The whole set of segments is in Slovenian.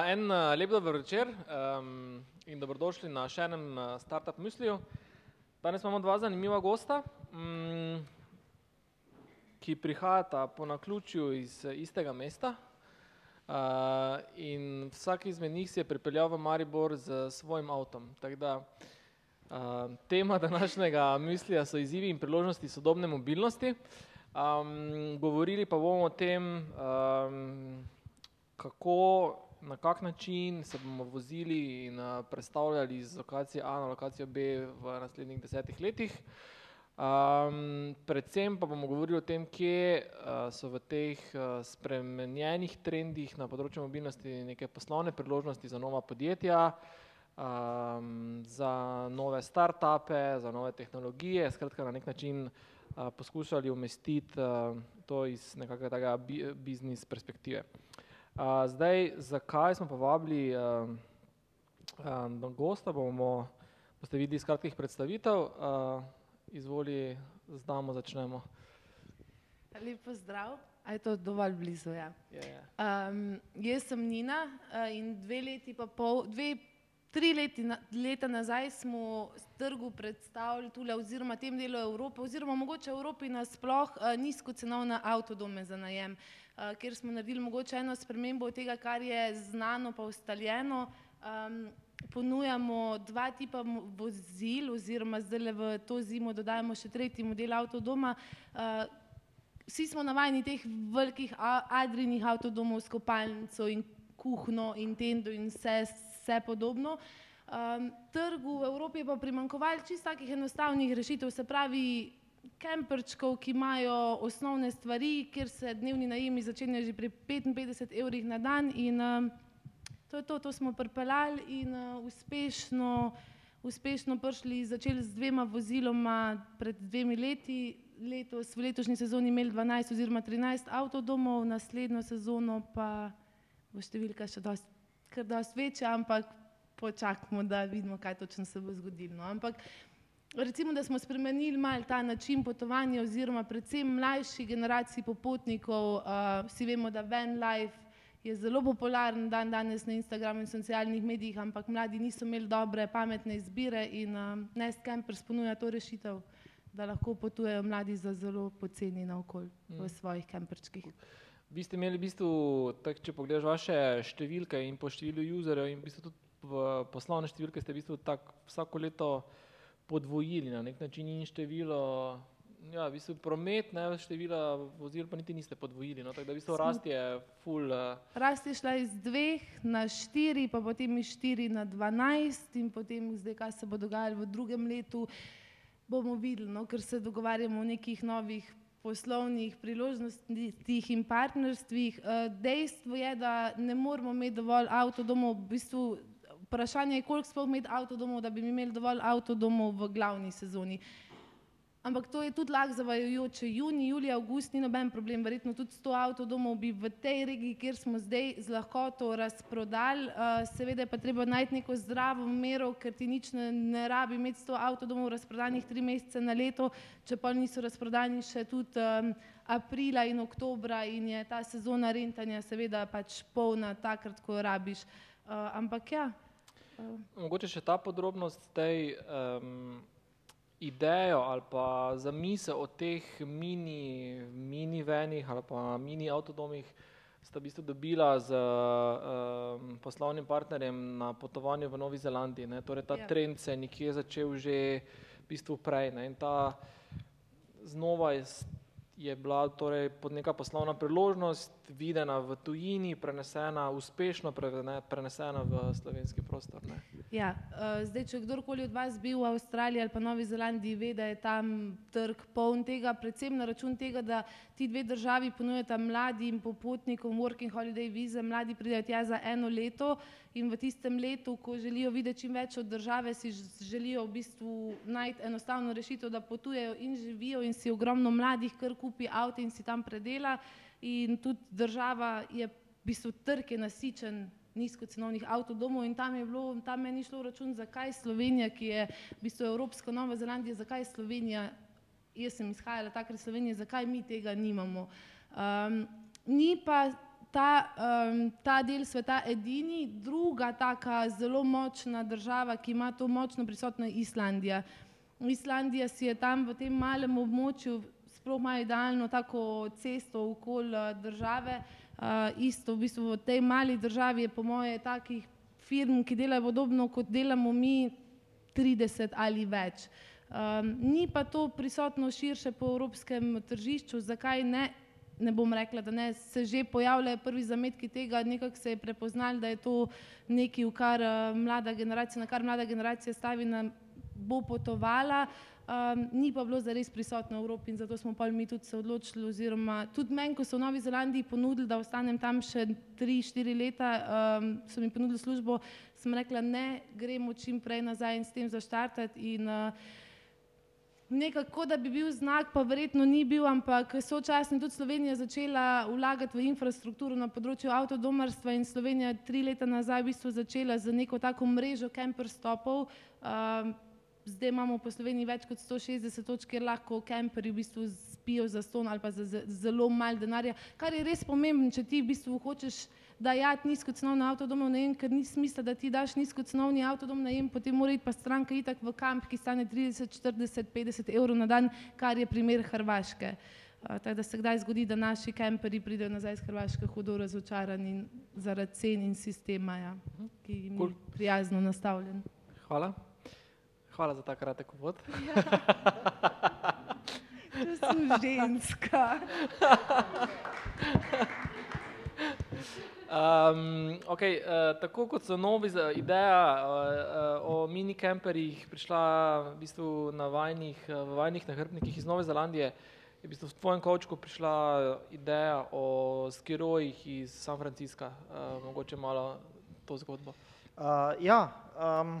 En lep dober večer um, in dobrodošli na še enem Startup Mysliju. Danes imamo dva zanimiva gosta, um, ki prihajata po naključju iz istega mesta. Uh, in vsak izmed njih se je pripeljal v Maribor s svojim avtom. Tako da uh, tema današnjega Myslija so izzivi in priložnosti sodobne mobilnosti. Um, govorili pa bomo o tem, um, kako na kak način se bomo vozili in prestavljali iz lokacije A na lokacijo B v naslednjih desetih letih. Um, predvsem pa bomo govorili o tem, kje uh, so v teh uh, spremenjenih trendih na področju mobilnosti neke poslovne priložnosti za nova podjetja, um, za nove startupe, za nove tehnologije, skratka na nek način uh, poskušali umestiti uh, to iz bi, biznis perspektive. Uh, zdaj, zakaj smo povabili uh, uh, gosta, bomo, boste videli iz kratkih predstavitev. Uh, izvoli, z damo začnemo. Lep pozdrav, a je to dovolj blizu, ja. Je, je. Um, jaz sem Nina uh, in dve leti pa pol, dve, tri leti, leta nazaj smo trgu predstavili tule oziroma tem delu Evrope oziroma mogoče Evropi nasploh uh, nizkocenovne avtodome za najem. Uh, kjer smo naredili mogoče eno spremembo tega, kar je znano pa ustaljeno. Um, ponujamo dva tipa vozil oziroma zdaj v to zimo dodajamo še tretji model avtodoma. Uh, vsi smo navajeni teh velikih adrinih avtodomov s kopalnico in kuhno in tendo in vse, vse podobno. Um, trgu v Evropi je pa primankovali čist takih enostavnih rešitev, se pravi kemperčkov, ki imajo osnovne stvari, kjer se dnevni najemi začenjajo že pri 55 evrih na dan in uh, to je to, to smo pripeljali in uh, uspešno, uspešno prišli, začeli z dvema voziloma pred dvemi leti, letos, v letošnji sezoni imeli 12 oziroma 13 avtodomov, naslednjo sezono pa bo številka še dosti, kar dosti večja, ampak počakamo, da vidimo, kaj točno se bo zgodilo. No. Ampak recimo, da smo spremenili malo ta način potovanja oziroma predvsem mlajši generaciji popotnikov, uh, vsi vemo, da van life je zelo popularen dan danes na Instagramu in socialnih medijih, ampak mladi niso imeli dobre, pametne izbire in uh, Nest Campers ponuja to rešitev, da lahko potujejo mladi za zelo poceni na okolj v mm. svojih kemperčkih. Vi ste imeli v bistvu, tak, če pogledaš vaše številke in po številu userjev in v bistvu tudi poslovne številke ste v bistvu tak vsako leto podvojili na nek način in število, ja, v bistvu promet, ne, število vozil pa niti niste podvojili, no, tako da v bistvu rast je full. Uh... Rast je šla iz dveh na štiri, pa potem iz štiri na dvanajst in potem zdaj, kaj se bo dogajalo v drugem letu, bomo videli, no, ker se dogovarjamo o nekih novih poslovnih priložnostih in partnerstvih. Dejstvo je, da ne moramo imeti dovolj avtodomov, v bistvu vprašanje je, koliko sploh imeti avtodomov, da bi imeli dovolj avtodomov v glavni sezoni. Ampak to je tudi lahko zavajajoče. Juni, julij, avgust ni noben problem, verjetno tudi sto avtodomov bi v tej regiji, kjer smo zdaj, z lahkoto razprodali. Uh, seveda je pa treba najti neko zdravo mero, ker ti nič ne, ne rabi imeti sto avtodomov razprodanih tri mesece na leto, če pa niso razprodani še tudi um, aprila in oktobra in je ta sezona rentanja seveda pač polna takrat, ko jo rabiš. Uh, ampak ja. Mogoče še ta podrobnost tej um, idejo ali pa zamisel o teh mini, mini venih ali pa mini avtodomih sta v bistvu dobila z um, poslovnim partnerjem na potovanju v Novi Zelandiji. Ne? Torej ta ja. trend se je nekje začel že v bistvu prej ne? in ta znova je je bila torej pod neka poslovna priložnost videna v tujini, prenesena, uspešno prenesena v slovenski prostor. Ne? Ja, uh, zdaj, če kdorkoli od vas bil v Avstraliji ali pa Novi Zelandiji, ve, da je tam trg poln tega, predvsem na račun tega, da ti dve državi ponujata mladim popotnikom working holiday vize, mladi pridejo tja za eno leto in v tistem letu, ko želijo videti čim več od države, si želijo v bistvu najti enostavno rešitev, da potujejo in živijo in si ogromno mladih kar kupi avto in si tam predela in tudi država je v bistvu trg je nasičen nizkocenovnih avtodomov in tam je bilo, tam meni šlo račun, zakaj Slovenija, ki je v bistvu Evropska Nova Zelandija, zakaj Slovenija, jaz sem izhajala takrat Slovenije, zakaj mi tega nimamo. Um, ni pa ta, um, ta del sveta edini, druga taka zelo močna država, ki ima to močno prisotno, Islandija. Islandija si je tam v tem malem območju, sploh ima idealno tako cesto okoli uh, države. Uh, isto v bistvu v tej mali državi je po moje takih firm, ki delajo podobno kot delamo mi, 30 ali več. Um, ni pa to prisotno širše po evropskem tržišču, zakaj ne? Ne bom rekla, da ne, se že pojavljajo prvi zametki tega, nekako se je prepoznali, da je to nekaj, v kar uh, mlada generacija, na kar mlada generacija stavi, bo potovala, um, ni pa bilo zares prisotno v Evropi in zato smo pa mi tudi se odločili, oziroma tudi meni, ko so v Novi Zelandiji ponudili, da ostanem tam še tri, štiri leta, um, so mi ponudili službo, sem rekla, ne, gremo čim prej nazaj in s tem zaštartati in uh, nekako, da bi bil znak, pa verjetno ni bil, ampak sočasno tudi Slovenija začela vlagati v infrastrukturo na področju avtodomarstva in Slovenija tri leta nazaj v bistvu začela z neko tako mrežo camper stopov. Um, zdaj imamo po Sloveniji več kot 160 točk, kjer lahko camperji v bistvu spijo za ston ali pa za, zelo malo denarja, kar je res pomembno, če ti v bistvu hočeš dajati nizkocenovni avtodom najem, ker ni smisla, da ti daš nizkocenovni avtodom najem, potem mora iti pa stranka itak v kamp, ki stane 30, 40, 50 evrov na dan, kar je primer Hrvaške. Tako da se kdaj zgodi, da naši kemperi pridejo nazaj iz Hrvaške hudo razočarani zaradi cen in sistema, ja, ki jim Cool. je prijazno nastavljen. Hvala. Hvala za ta kratek uvod. Če sem ženska. Um, okay, uh, tako kot so novi za ideja uh, uh, o mini camperjih prišla v bistvu na vajnih, uh, vajnih nahrbnikih iz Nove Zelandije, je v bistvu v tvojem kočku prišla ideja o skirojih iz San Francisca. Uh, mogoče malo to zgodbo. Uh, ja, um,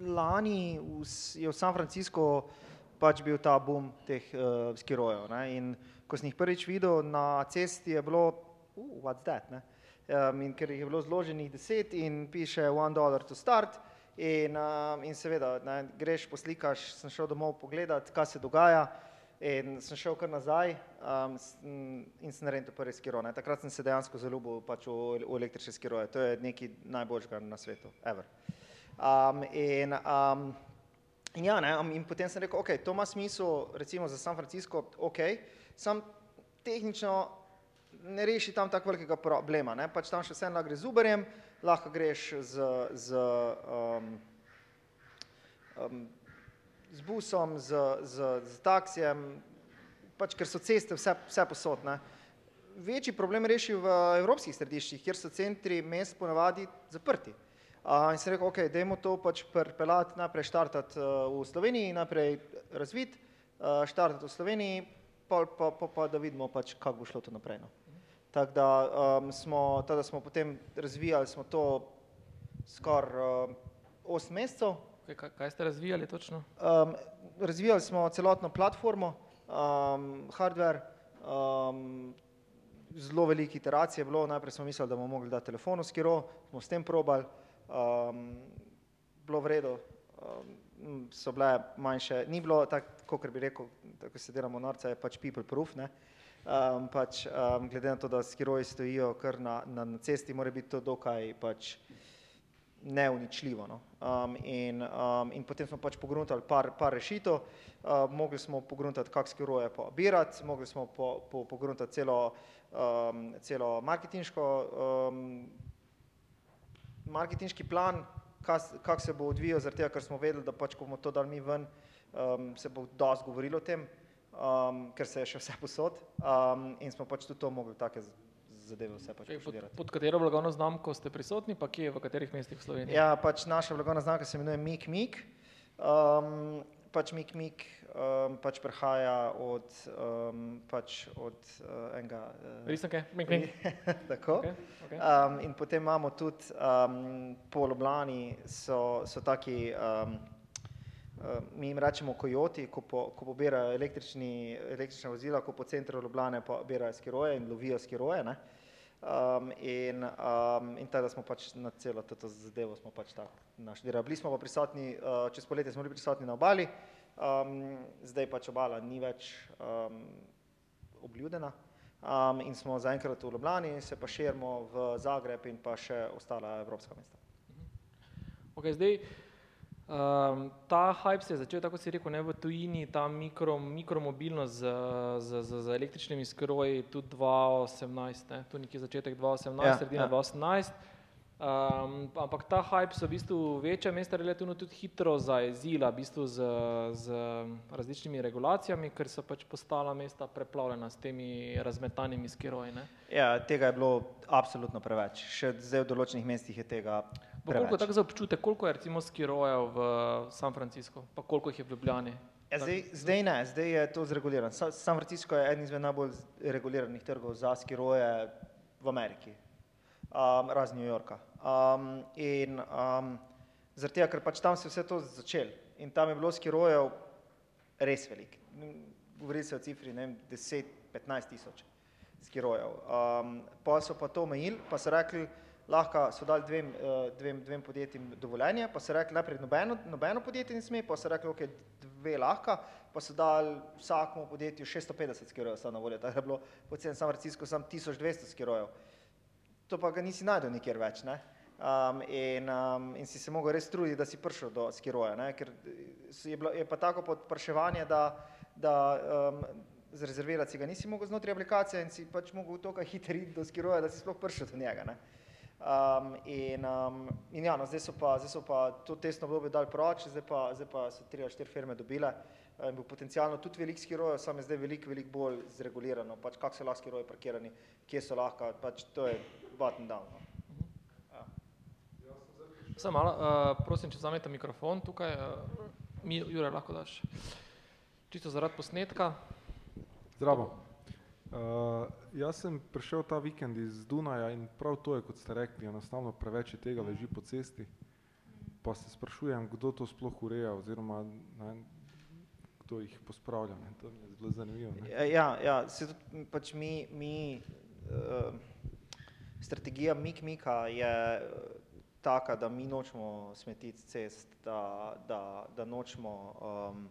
lani v, je v San Franciscu pač bil ta boom teh uh, skirojev. Ne? In ko sem jih prvič videl na cesti, je bilo, uh, what's that? Ne? Um, in ker jih je bilo zloženih deset in piše one dollar to start. In, um, in seveda, ne, greš, poslikaš, sem šel domov pogledat, kaj se dogaja. In sem šel kar nazaj um, in sem naredil prvi skiro. Ne. Takrat sem se dejansko zaljubil pač v, v električne skiroje. To je nekaj najboljšega na svetu, ever. Um, in, um, in, ja, ne, in potem sem rekel, ok, to ima smisel, recimo za San Francisco, ok, sam tehnično ne reši tam tako velikega problema. Ne. Pač tam še vseeno lahko greš z Uberjem, lahko greš z, z um, um, z busom, z, z, z taksijem, pač ker so ceste vse, vse posodne. Večji problem reši v evropskih središčih, kjer so centri mest ponavadi zaprti. Uh, in sem rekel, ok, dajmo to pač pripeljati, najprej štartati uh, v Sloveniji, najprej razviti, uh, štartati v Sloveniji, pol pa, pa, pa da vidimo, pač, kako bo šlo to naprej. No. Tako da, um, smo, tako da smo potem razvijali smo to skoraj uh, 8 mesecev, Kaj, kaj- kaj ste razvijali točno? Um, razvijali smo celotno platformo, um, hardware, um, zelo velike iteracije je bilo. Najprej smo mislili, da bomo mogli dati telefon v skiro, smo s tem probali, um, bilo v redu, um, so bile manjše, ni bilo tako, kot bi rekel, tako se delamo norca, je pač people proof. Ne? Um, pač, um, glede na to, da skiroji stojijo kar na, na, na cesti, mora biti to dokaj pač, neuničljivo. No. Um, in, um, in potem smo pač pogruntali par, par rešitev, uh, mogli smo pogruntati, kak skiroje pobirati, mogli smo po, po, pogruntati celo, um, celo marketinško, um, marketinški plan, kako se bo odvijal, zaradi tega, ker smo vedeli, da pač, ko bomo to dali mi ven, um, se bo dosti govorilo o tem, um, ker se je še vse posod um, in smo pač tudi to mogli take zadeve vse pač Čakaj, Pod, pod katero blagovno znamko ste prisotni, pa kje, v katerih mestih v Sloveniji? Ja, pač naša blagovna znamka se imenuje Mik Mik. Um, pač Mik Mik um, pač prihaja od, um, pač od uh, enega. Uh, Risanke? Mink, mink. tako. Okay, okay. Um, in potem imamo tudi um, po Ljubljani so, so taki, um, uh, mi jim rečemo kojoti, ko, po, ko pobirajo električna vozila, ko po centru Ljubljane pobirajo skiroje in lovijo skiroje. Ne? Um, in um, in tako da smo pač na celo to zadevo smo pač tako naštudirali. Bili smo pa prisotni, uh, čez poletje smo bili prisotni na obali, um, zdaj pač obala ni več um, obljudena, um, in smo zaenkrat v Ljubljani, se pa širimo v Zagreb in pa še ostala evropska mesta. Okay, zdaj, um, ta hype se je začel, tako si rekel, ne v tujini, ta mikro, mikromobilnost z, z, z, z električnimi skroji, tudi 2018, ne, tu nekje začetek 2018, Ja, sredina ja. 2018. Um, ampak ta hype so v bistvu večja mesta relativno tudi hitro zaezila, v bistvu z, z različnimi regulacijami, ker so pač postala mesta preplavljena s temi razmetanimi skiroji. Ne. Ja, tega je bilo absolutno preveč. Še zdaj v določenih mestih je tega koliko preveč. tako za občutek, koliko je recimo skirojev v San Francisco, pa koliko jih je v Ljubljani? Ja, zdaj, zdaj ne, zdaj je to zregulirano. Sa- San Francisco je eden izmed najbolj reguliranih trgov za skiroje v Ameriki, um, razen New Yorka. Um, in um, zaradi tega, ker pač tam se je vse to začelo in tam je bilo skirojev res veliko. Govori se o cifri, ne vem, 10-15 tisoč skirojev. Um, pa so pa to omejili, pa so rekli, lahko so dali dvem, eh, dvem, dvem podjetjem dovoljenje, pa so rekli najprej nobeno, nobeno podjetje ne sme, pa so rekli, ok, dve lahko, pa so dali vsakemu podjetju 650 skirojev sta na voljo, tako je bilo po celem San Francisco sam 1200 skirojev. To pa ga nisi najdel nikjer več, ne? Um, in, um, in si se mogel res truditi, da si prišel do skiroja, ne? ker eh, je, bilo, je pa tako podpraševanje, da, da um, zrezervirati si ga nisi mogel znotraj aplikacije in si pač mogel toliko hitro iti do skiroja, da si sploh prišel do njega. Ne? Um, in, um, in ja, no, zdaj, so pa, zdaj so pa to testno obdobje dali proč, zdaj pa, zdaj pa so tri ali štiri firme dobile eh, in bo potencialno tudi veliko skirojev, samo je zdaj veliko, veliko bolj zregulirano, pač kako so lahko skiroji parkirani, kje so lahko, pač to je button down. No. Samo malo, uh, prosim, če vzamete mikrofon tukaj, uh, mi, Jure, lahko daš. Čisto zaradi posnetka. Zdravo. Uh, jaz sem prišel ta vikend iz Dunaja in prav to je, kot ste rekli, enostavno preveč tega leži po cesti. Pa se sprašujem, kdo to sploh ureja oziroma ne, kdo jih pospravlja. Ne. To mi je zelo zanimivo. Ne. Ja, ja, se tudi pač mi, mi uh, strategija Mik-Mika je eh, taka, da mi nočemo smetiti cest, da, da, da nočemo, um,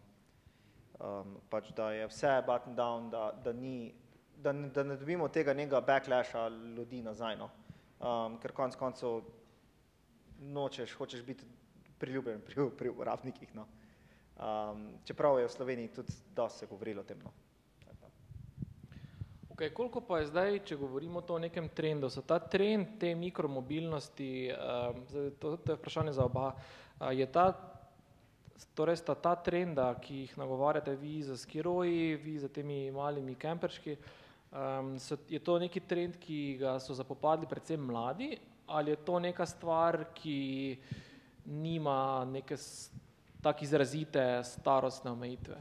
um, pač da je vse button down, da, da, ni, da, ne- da ne dobimo tega nekega backlasha ljudi nazaj, no. um, ker konc koncev nočeš, hočeš biti priljubljen pri, pri uporabnikih. No. Um, čeprav je v Sloveniji tudi dosti se govorilo o tem. No. Okay, koliko pa je zdaj, če govorimo o nekem trendu, so ta trend te mikromobilnosti, um, zdaj to, to je vprašanje za oba, uh, je ta, torej sta ta trenda, ki jih nagovarjate vi za skiroji, vi za temi malimi kemperški, um, so, je to neki trend, ki ga so zapopadli predvsem mladi, ali je to neka stvar, ki nima neke tako izrazite starostne omejitve?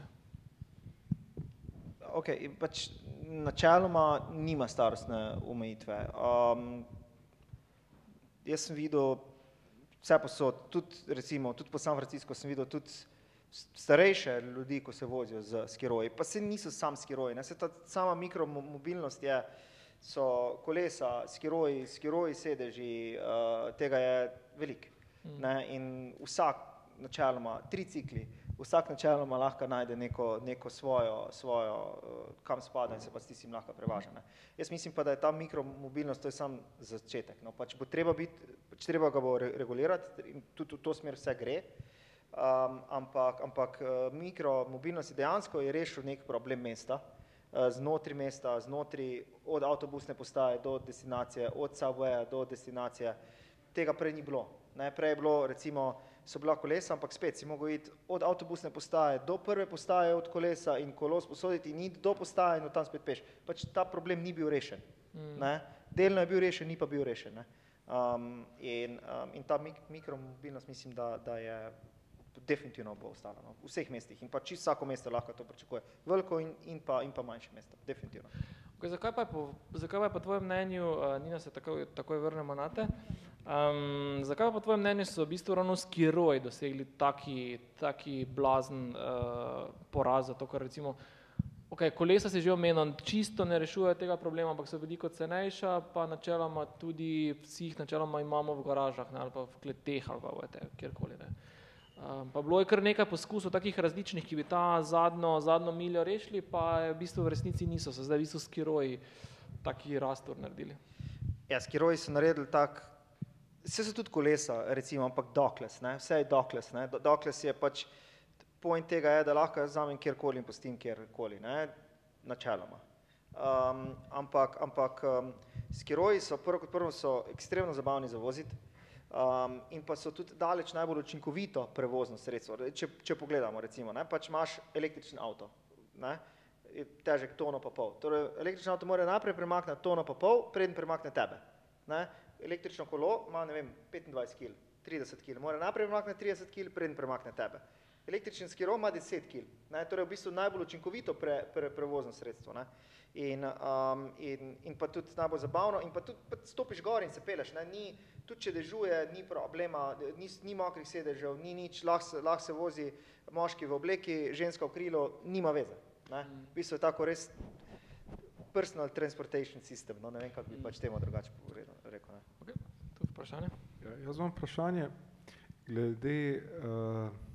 Okay, pač načeloma nima starostne omejitve. Um, jaz sem videl vse posod, tudi, recimo, tudi po San Franciscu sem videl tudi starejše ljudi, ko se vozijo z skiroji. Pa se niso sam skiroji, ne? se ta sama mikromobilnost je, so kolesa, skiroji, skiroji sedeži, uh, tega je veliko. Ne? In vsak načeloma, tri cikli, vsak načeloma lahko najde neko, neko svojo, svojo uh, kam spada in se pa s tistim lahko prevaža. Ne? Jaz mislim pa, da je ta mikromobilnost, to je sam začetek. No? Pač bo treba biti, pač treba ga bo re, regulirati in tudi v to smer vse gre. Um, ampak ampak uh, mikromobilnost je dejansko je rešil nek problem mesta, uh, znotraj mesta, znotraj od avtobusne postaje do destinacije, od subwaya do destinacije. Tega prej ni bilo. Ne, prej je bilo, recimo, so bila kolesa, ampak spet si mogel iti od avtobusne postaje do prve postaje od kolesa in kolo sposoditi in iti do postaje in od tam spet peš. Pač ta problem ni bil rešen. Mm. Ne? Delno je bil rešen, ni pa bil rešen. Ne? Um, in, um, in ta mik mikromobilnost mislim, da, da je definitivno bo ostala no? v vseh mestih in pa čisto vsako mesto lahko to pričakuje. Veliko in, in, pa, in pa manjše mesto, definitivno. Okay, zakaj, pa po, zakaj pa po tvojem mnenju, uh, Nina, se takoj, takoj vrnemo na te, um, zakaj pa po tvojem mnenju so v bistvu ravno skiroji dosegli taki, taki blazen uh, poraz, zato ker recimo, okay, kolesa se že omenjam, čisto ne rešujejo tega problema, ampak so veliko cenejša, pa načeloma tudi vsi jih načeloma imamo v garažah ne, ali pa v kleteh ali pa vete, kjerkoli. Ne. Um, pa bilo je kar nekaj poskusov, takih različnih, ki bi ta zadnjo, zadnjo miljo rešili, pa v bistvu v resnici niso, so zdaj v bistvu skiroji taki rastor naredili? Ja, skiroji so naredili tak, vse so tudi kolesa, recimo, ampak dokles, ne? vse je dokles. Ne? Do- Dokles je pač, point tega je, da lahko jaz vzamem kjerkoli in pustim kjerkoli, ne? načeloma. Um, ampak ampak um, skiroji so prvo kot prvo so ekstremno zabavni za voziti. Um, in pa so tudi daleč najbolj učinkovito prevozno sredstvo. Re- Če, če pogledamo, recimo, ne, pač imaš električni avto, ne, težek tono pa pol. Torej, električni avto mora najprej premakniti tono pa pol, preden premakne tebe. Ne. Električno kolo ima, ne vem, 25 kg, 30 kg, mora najprej premakniti 30 kg, preden premakne tebe. Električni skiro ima 10 kg, ne, torej v bistvu najbolj učinkovito pre, pre, prevozno sredstvo. Ne. In, um, in, in pa tudi najbolj zabavno, in pa tudi pa stopiš gor in se peleš, ne, ni, tudi če dežuje, ni problema, ni, ni mokrih sedežev, ni nič, lahko se, lahko se vozi moški v obleki, ženska v krilu, nima veze. Ne. V bistvu je tako res personal transportation system, no, ne vem, kako bi pač temu drugače povedal, rekel. Ne. Okay. Tudi vprašanje? Ja, jaz imam vprašanje glede uh,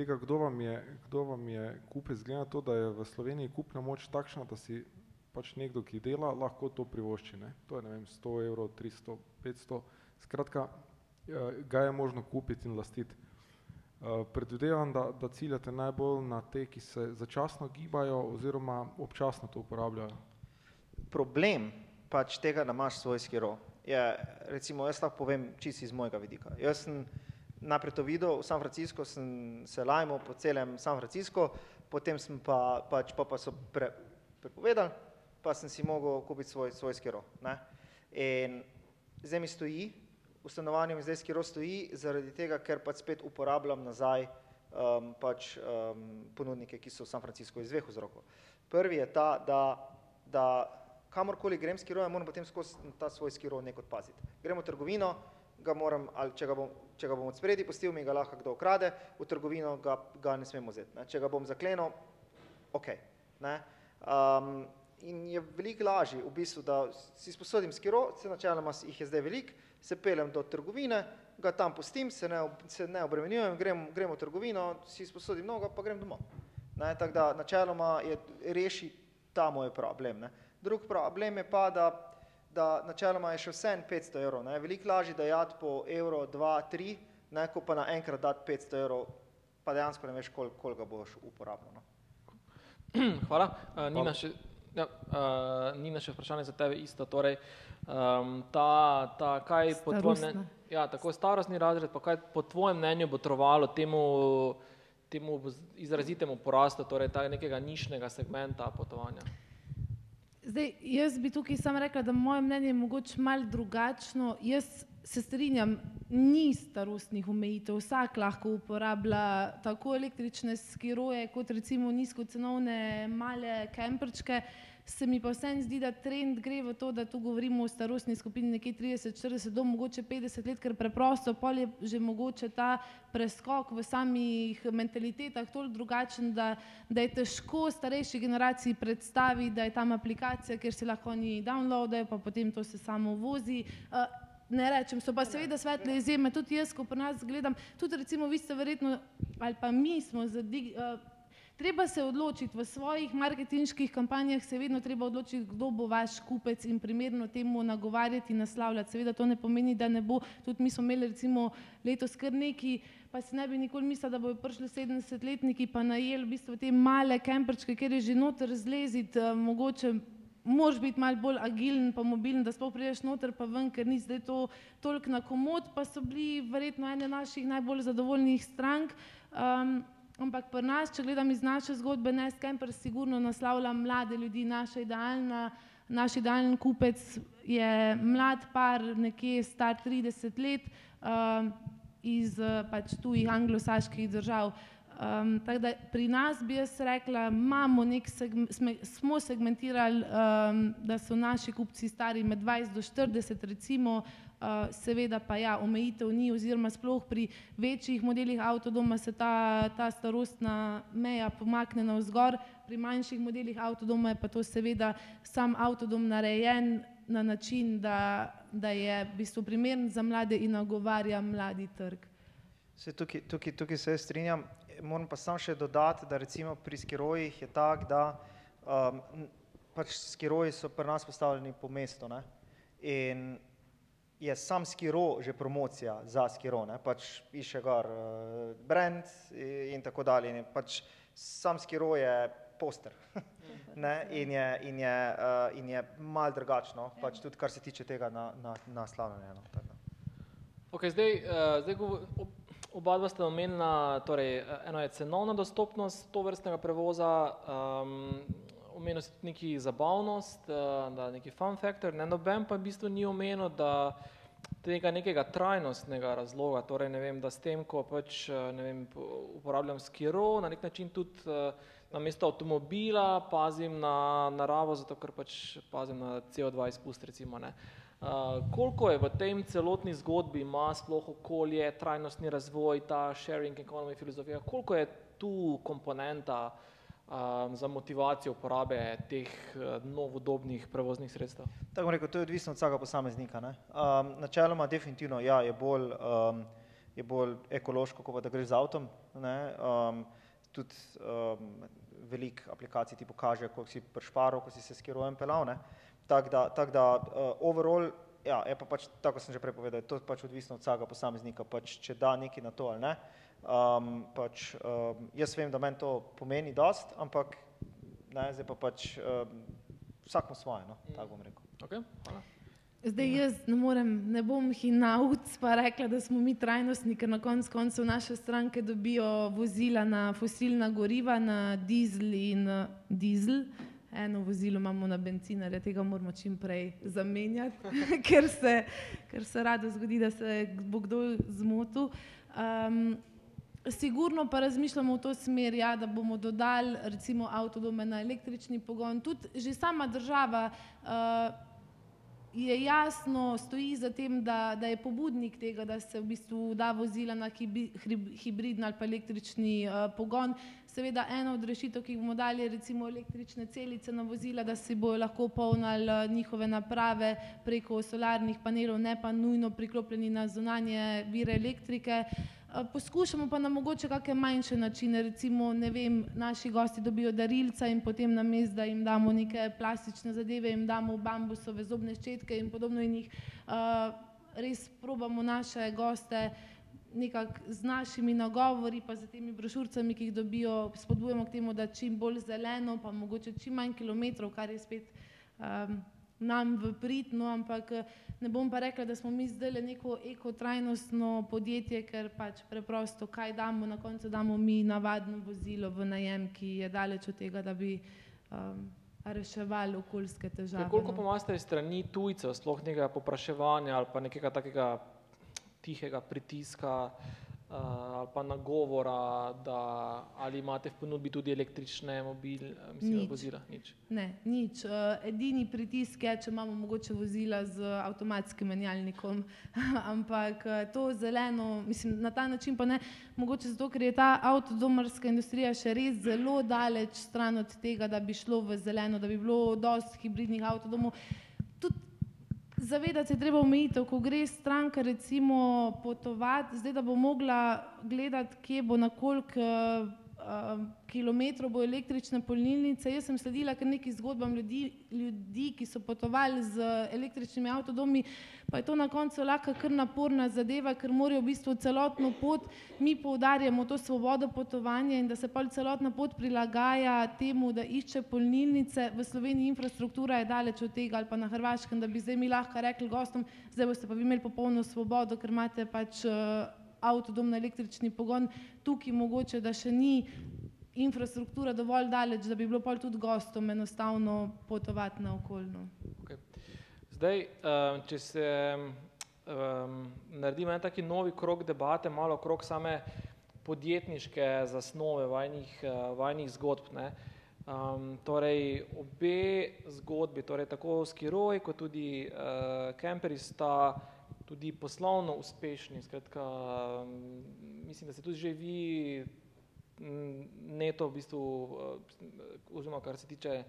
tega, kdo vam, je, kdo vam je kupec, glede na to, da je v Sloveniji kupna moč takšna, da si pač nekdo, ki dela, lahko to privošči. Ne? To je ne vem, 100 evrov, 300, 500, skratka, uh, ga je možno kupiti in lastiti. Uh, predvidevam, da, da ciljate najbolj na te, ki se začasno gibajo oziroma občasno to uporabljajo. Problem pač tega, da imaš svoj skiro, je, recimo, jaz lahko povem čisto iz mojega vidika. Jaz sem najprej to videl, v San Francisco sem se lajmal po celem San Francisco, potem sem pa, pač, pa, pa so pre, prepovedali, pa sem si mogel kupiti svoj, svoj skiro. Ne? In zdaj mi stoji, v stanovanju mi zdaj skiro stoji, zaradi tega, ker pač spet uporabljam nazaj um, pač, um, ponudnike, ki so v San Francisco iz dveh vzrokov. Prvi je ta, da, da kamorkoli grem s skirojem, moram potem skozi ta svoj skiro nekod paziti. Grem v trgovino, ga moram, ali če ga bom, če ga bom od spredi pustil, mi ga lahko kdo ukrade, v trgovino ga, ga ne smem vzeti. Ne. Če ga bom zaklenil, ok. Ne. Um, in je veliko lažje v bistvu, da si sposodim skiro, se načeloma jih je zdaj veliko, se pelem do trgovine, ga tam pustim, se ne, se ne obremenjujem, grem, grem v trgovino, si sposodim nogo, pa grem domov. Ne, tako da načeloma je reši ta moj problem. Ne. Drug problem je pa, da, da načeloma je še vse 500 evrov. Ne. Veliko lažje dajati po evro, dva, tri, ne, ko pa naenkrat dati 500 evrov, pa dejansko ne veš, koliko kol ga boš uporabljal. No. Hvala. Uh, Nina, še, ja, uh, Nina, še vprašanje za tebe isto. Torej, um, ta, ta, kaj po tvojem mnenju, Starostna. ja, tako starostni razred, pa kaj po tvojem mnenju bo trovalo temu, temu izrazitemu porastu, torej ta nekega nišnega segmenta potovanja? Zdaj, jaz bi tukaj samo rekla, da moje mnenje je mogoče malo drugačno. Jaz se strinjam, ni starostnih omejitev. Vsak lahko uporablja tako električne skiroje, kot recimo nizkocenovne male kemperčke. Se mi pa vseeno zdi, da trend gre v to, da tu govorimo o starostni skupini nekje 30-40 do mogoče 50 let, ker preprosto pol je že mogoče ta preskok v samih mentalitetah toliko drugačen, da, da je težko starejši generaciji predstaviti, da je tam aplikacija, kjer si lahko oni downloadajo, pa potem to se samo vozi. Uh, Ne rečem, so pa seveda svetle izjeme, tudi jaz, ko pri nas gledam, tudi recimo vi ste verjetno, ali pa mi smo za dig, uh, Treba se odločiti v svojih marketinških kampanjah, se vedno treba odločiti, kdo bo vaš kupec in primerno temu nagovarjati in naslavljati. Seveda to ne pomeni, da ne bo, tudi mi smo imeli recimo letos kar neki, pa si ne bi nikoli mislili, da bodo prišli 70-letniki pa najeli v bistvu te male kemperčke, kjer je že noter zleziti, uh, mogoče moraš biti malo bolj agilen pa mobilen, da sploh prideš noter pa ven, ker ni zdaj to toliko na komod, pa so bili verjetno ene naših najbolj zadovoljnih strank. Um, ampak pri nas, če gledam iz naše zgodbe, Nest Camper sigurno naslavlja mlade ljudi, naša idealna, naš idealen kupec je mlad par, nekje star 30 let, um, iz eh, pač tujih anglosaških držav. Um, tako da pri nas bi jaz rekla, imamo nek segm, sme, smo segmentirali, um, da so naši kupci stari med 20 do 40 recimo, uh, seveda pa ja, omejitev ni oziroma sploh pri večjih modelih avtodoma se ta, ta starostna meja pomakne navzgor, pri manjših modelih avtodoma je pa to seveda sam avtodom narejen na način, da, da je v bistvu primeren za mlade in nagovarja mladi trg. Se tukaj, tukaj, tukaj se strinjam. Moram pa samo še dodati, da recimo pri skirojih je tako, da um, pač skiroji so pri nas postavljeni po mestu ne? in je sam skiro že promocija za skiro, ne? pač piše gor uh, brand in tako dalje. In pač sam skiro je poster ne? in je, in je, uh, in je mal drugačno, pač tudi kar se tiče tega na, na, na slavljanje. No? Tako. Okay, zdaj, uh, zdaj govo- ob- oba dva ste omenila, torej, eh, eno je cenovna dostopnost to vrstnega prevoza, um, omenil tudi neki zabavnost, uh, da neki fun factor, ne noben pa v bistvu ni omenil, da tega nekega trajnostnega razloga, torej ne vem, da s tem, ko pač eh, ne vem, po- uporabljam skiro, na nek način tudi uh, namesto avtomobila pazim na naravo, zato ker pač pazim na CO2 izpust recimo, ne. Uh, koliko je v tem celotni zgodbi ima sploh okolje, trajnostni razvoj, ta sharing economy filozofija, koliko je tu komponenta um, za motivacijo uporabe teh uh, novodobnih prevoznih sredstev? Tako bom rekel, to je odvisno od vsakega posameznika. ne. Um, načeloma, definitivno, ja, je bolj, um, je bolj ekološko, kot pa da greš z avtom. Ne. Um, tudi um, veliko aplikacij ti pokaže, koliko si prešparil, ko si se s kirojem pelal. Tako da, tak da uh, overall, ja, je pa pač, tako sem že prej povedal, je to pač odvisno od vsakega posameznika, pač, če da nekaj na to ali ne. Um, pač, um, jaz vem, da meni to pomeni dost, ampak ne, zdaj pa pač um, vsak mu svoje, no, tako bom rekel. Okay? Hvala. Zdaj jaz ne morem, ne bom hinavc pa rekla, da smo mi trajnostni, ker na koncu koncev naše stranke dobijo vozila na fosilna goriva, na dizel in dizel. Eno vozilo imamo na bencinarje, tega moramo čim prej zamenjati, ker se, ker se rado zgodi, da se bo kdo zmotil. Um, Sigurno pa razmišljamo v to smer, ja, da bomo dodali recimo avtodome na električni pogon. Tudi že sama država uh, je jasno, stoji za tem, da, da je pobudnik tega, da se v bistvu da vozila na hibi- hibridni ali pa električni uh, pogon. Seveda ena od rešitev, ki jih bomo dali, je recimo električne celice na vozila, da si bojo lahko polnili eh, njihove naprave preko solarnih panelov, ne pa nujno priklopljeni na zunanje vire elektrike. Eh, Poskušamo pa na mogoče kakšne manjše načine, recimo, ne vem, naši gosti dobijo darilca in potem na mest, da jim damo neke plastične zadeve, jim damo bambusove zobne ščetke in podobno in jih uh, res probamo naše goste nekako z našimi nagovori, pa z temi brošurcami, ki jih dobijo, spodbujamo k temu, da čim bolj zeleno, pa mogoče čim manj kilometrov, kar je spet um, nam v prid, no, ampak eh, ne bom pa rekla, da smo mi zdaj neko ekotrajnostno podjetje, ker pač preprosto kaj damo, na koncu damo mi navadno vozilo v najem, ki je daleč od tega, da bi um, reševali okoljske težave. Ja, koliko no. pa imate strani tujcev, sploh nekega popraševanja ali pa nekega takega tihega pritiska uh, ali pa nagovora, da ali imate v ponudbi tudi električne mobil, eh, mislim, Nič. vozila? Nič. Ne, nič. Uh, edini pritisk je, če imamo mogoče vozila z avtomatskim menjalnikom, ampak eh, to zeleno, mislim, na ta način pa ne, mogoče zato, ker je ta avtodomarska industrija še res zelo daleč stran od tega, da bi šlo v zeleno, da bi bilo dosti hibridnih avtodomov. Zavedati se treba omejitev, ko gre stranka recimo potovati, zdaj da bo mogla gledati, kje bo na koliko uh, kilometrov bo električne polnilnice. Jaz sem sledila kar nekaj zgodbam ljudi, ljudi, ki so potovali z električnimi avtodomi, pa je to na koncu lahko kar naporna zadeva, ker morajo v bistvu celotno pot, mi poudarjamo to svobodo potovanja in da se pa celotna pot prilagaja temu, da išče polnilnice. V Sloveniji infrastruktura je daleč od tega ali pa na Hrvaškem, da bi zdaj mi lahko rekli gostom, zdaj boste pa vi imeli popolno svobodo, ker imate pač uh, avtodom na električni pogon. Tukaj mogoče, da še ni infrastruktura dovolj daleč, da bi bilo pol tudi gostom enostavno potovati na okoljno. Okay. Zdaj, um, če se um, naredimo en taki novi krok debate, malo krok same podjetniške zasnove vajnih, uh, vajnih zgodb. Ne? Um, torej, obe zgodbi, torej tako Skiroj kot tudi uh, Kemperi sta tudi poslovno uspešni. Skratka, mislim, da ste tudi že vi neto v bistvu, uh, oziroma kar se tiče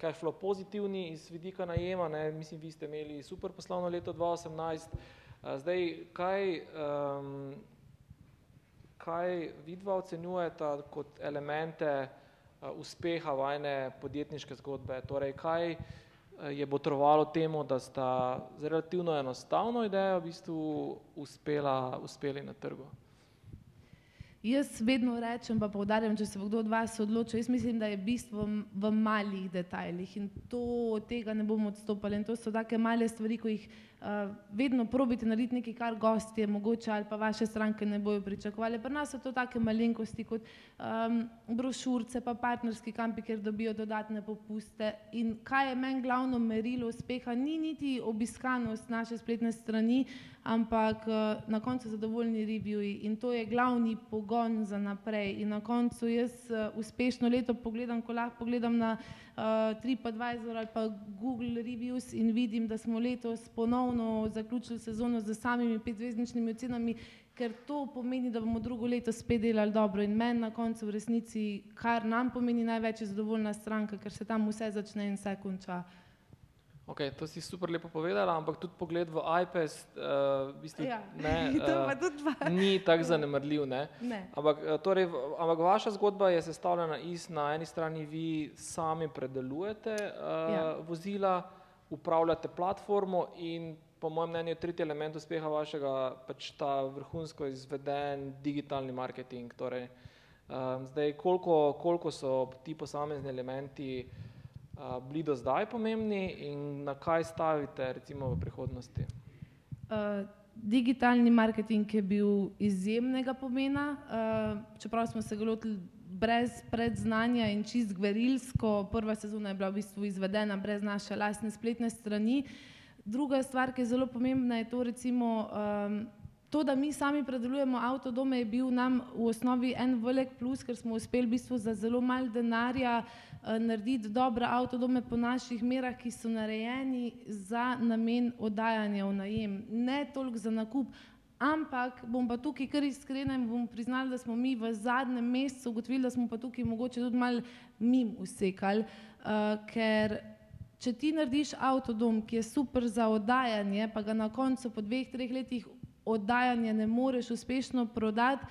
cash flow pozitivni iz vidika najema, ne, mislim, vi ste imeli super poslovno leto 2018. A, Zdaj, kaj, um, kaj vidva ocenjujeta kot elemente uspeha vajne podjetniške zgodbe. Torej, kaj uh, je botrovalo temu, da sta z relativno enostavno idejo v bistvu uspela, uspeli na trgu? Jaz vedno rečem, pa povdarjam, če se bo kdo od vas odločil, jaz mislim, da je bistvo v malih detajlih in to od tega ne bomo odstopali. In to so take male stvari, ko jih vedno probite narediti nekaj, kar gostje mogoče ali pa vaše stranke ne bojo pričakovali. Pri nas so to take malenkosti kot um, brošurce, pa partnerski kampi, kjer dobijo dodatne popuste. In kaj je meni glavno merilo uspeha, ni niti obiskanost naše spletne strani, ampak uh, na koncu zadovoljni reviewji in to je glavni pogon za naprej. In na koncu jaz uh, uspešno leto pogledam, ko lahko pogledam na uh, TripAdvisor ali pa Google Reviews in vidim, da smo letos ponovno zaključili sezono z samimi petzvezdničnimi ocenami, ker to pomeni, da bomo drugo leto spet delali dobro in meni na koncu v resnici, kar nam pomeni največ, je zadovoljna stranka, ker se tam vse začne in vse konča. Ok, to si super lepo povedala, ampak tudi pogled v iPad, uh, v bistvu, Ja, ne, uh, ni tako zanemarljiv. Ne? Ne. Ampak, eh, torej, ampak vaša zgodba je sestavljena iz, na eni strani vi sami predelujete uh, Ja. vozila, upravljate platformo in po mojem mnenju tretji element uspeha vašega pač ta vrhunsko izveden digitalni marketing. Torej, um, zdaj, koliko, koliko so ti posamezni elementi uh, bili do zdaj pomembni in na kaj stavite recimo v prihodnosti? Uh, digitalni marketing je bil izjemnega pomena, uh, čeprav smo se ga lotili brez predznanja in čist gverilsko. Prva sezona je bila v bistvu izvedena brez naše lastne spletne strani. Druga stvar, ki je zelo pomembna, je to recimo um, to, da mi sami predelujemo avtodome, je bil nam v osnovi en velik plus, ker smo uspeli v bistvu za zelo malo denarja narediti dobre avtodome po naših merah, ki so narejeni za namen oddajanja v najem, ne toliko za nakup. Ampak bom pa tukaj kar iskrena in bom priznala, da smo mi v zadnjem mesecu ugotovili, da smo pa tukaj mogoče tudi malo mim usekali, uh, ker če ti narediš avtodom, ki je super za oddajanje, pa ga na koncu po dveh, treh letih oddajanja ne moreš uspešno prodati,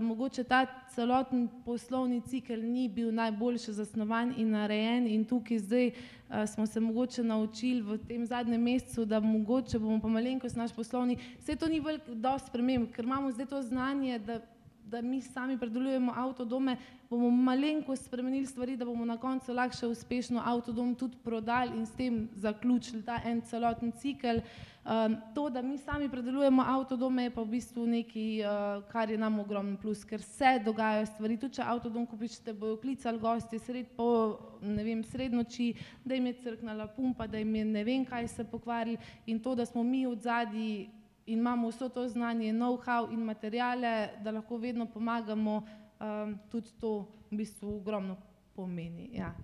mogoče ta celoten poslovni cikel ni bil najboljše zasnovan in narejen in tukaj zdaj uh, smo se mogoče naučili v tem zadnjem mesecu, da mogoče bomo pa malenkost naš poslovni, vse to ni veliko sprememb, ker imamo zdaj to znanje, da da mi sami predelujemo avtodome, bomo malenkost spremenili stvari, da bomo na koncu lahko uspešno avtodom tudi prodali in s tem zaključili ta en celoten cikel. Um, to, da mi sami predelujemo avtodome, je pa v bistvu nekaj, uh, kar je nam ogromen plus, ker se dogajajo stvari. Tudi če avtodom kupiš, te bojo klicali gosti sred po, ne vem, sred noči, da jim je crknala pumpa, da jim je ne vem kaj se pokvarili in to, da smo mi od zadnji in imamo vso to znanje, know-how in materijale, da lahko vedno pomagamo, um, tudi to v bistvu ogromno pomeni. Ja.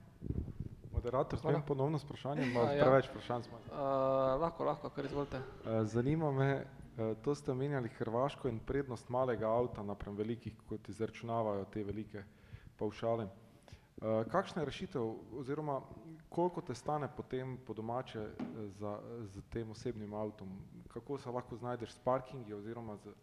Moderator, smem ponovno vprašanje, A, ima ja. preveč vprašanj. smo. Uh, lahko, lahko, kar izvolite. Eh, Zanima me, eh, to ste omenjali Hrvaško in prednost malega avta naprem velikih, kot izračunavajo te velike pavšale. Eh, Kakšna je rešitev oziroma koliko te stane potem po domače eh, za, z tem osebnim avtom? Kako se lahko znajdeš s parkingi oziroma z,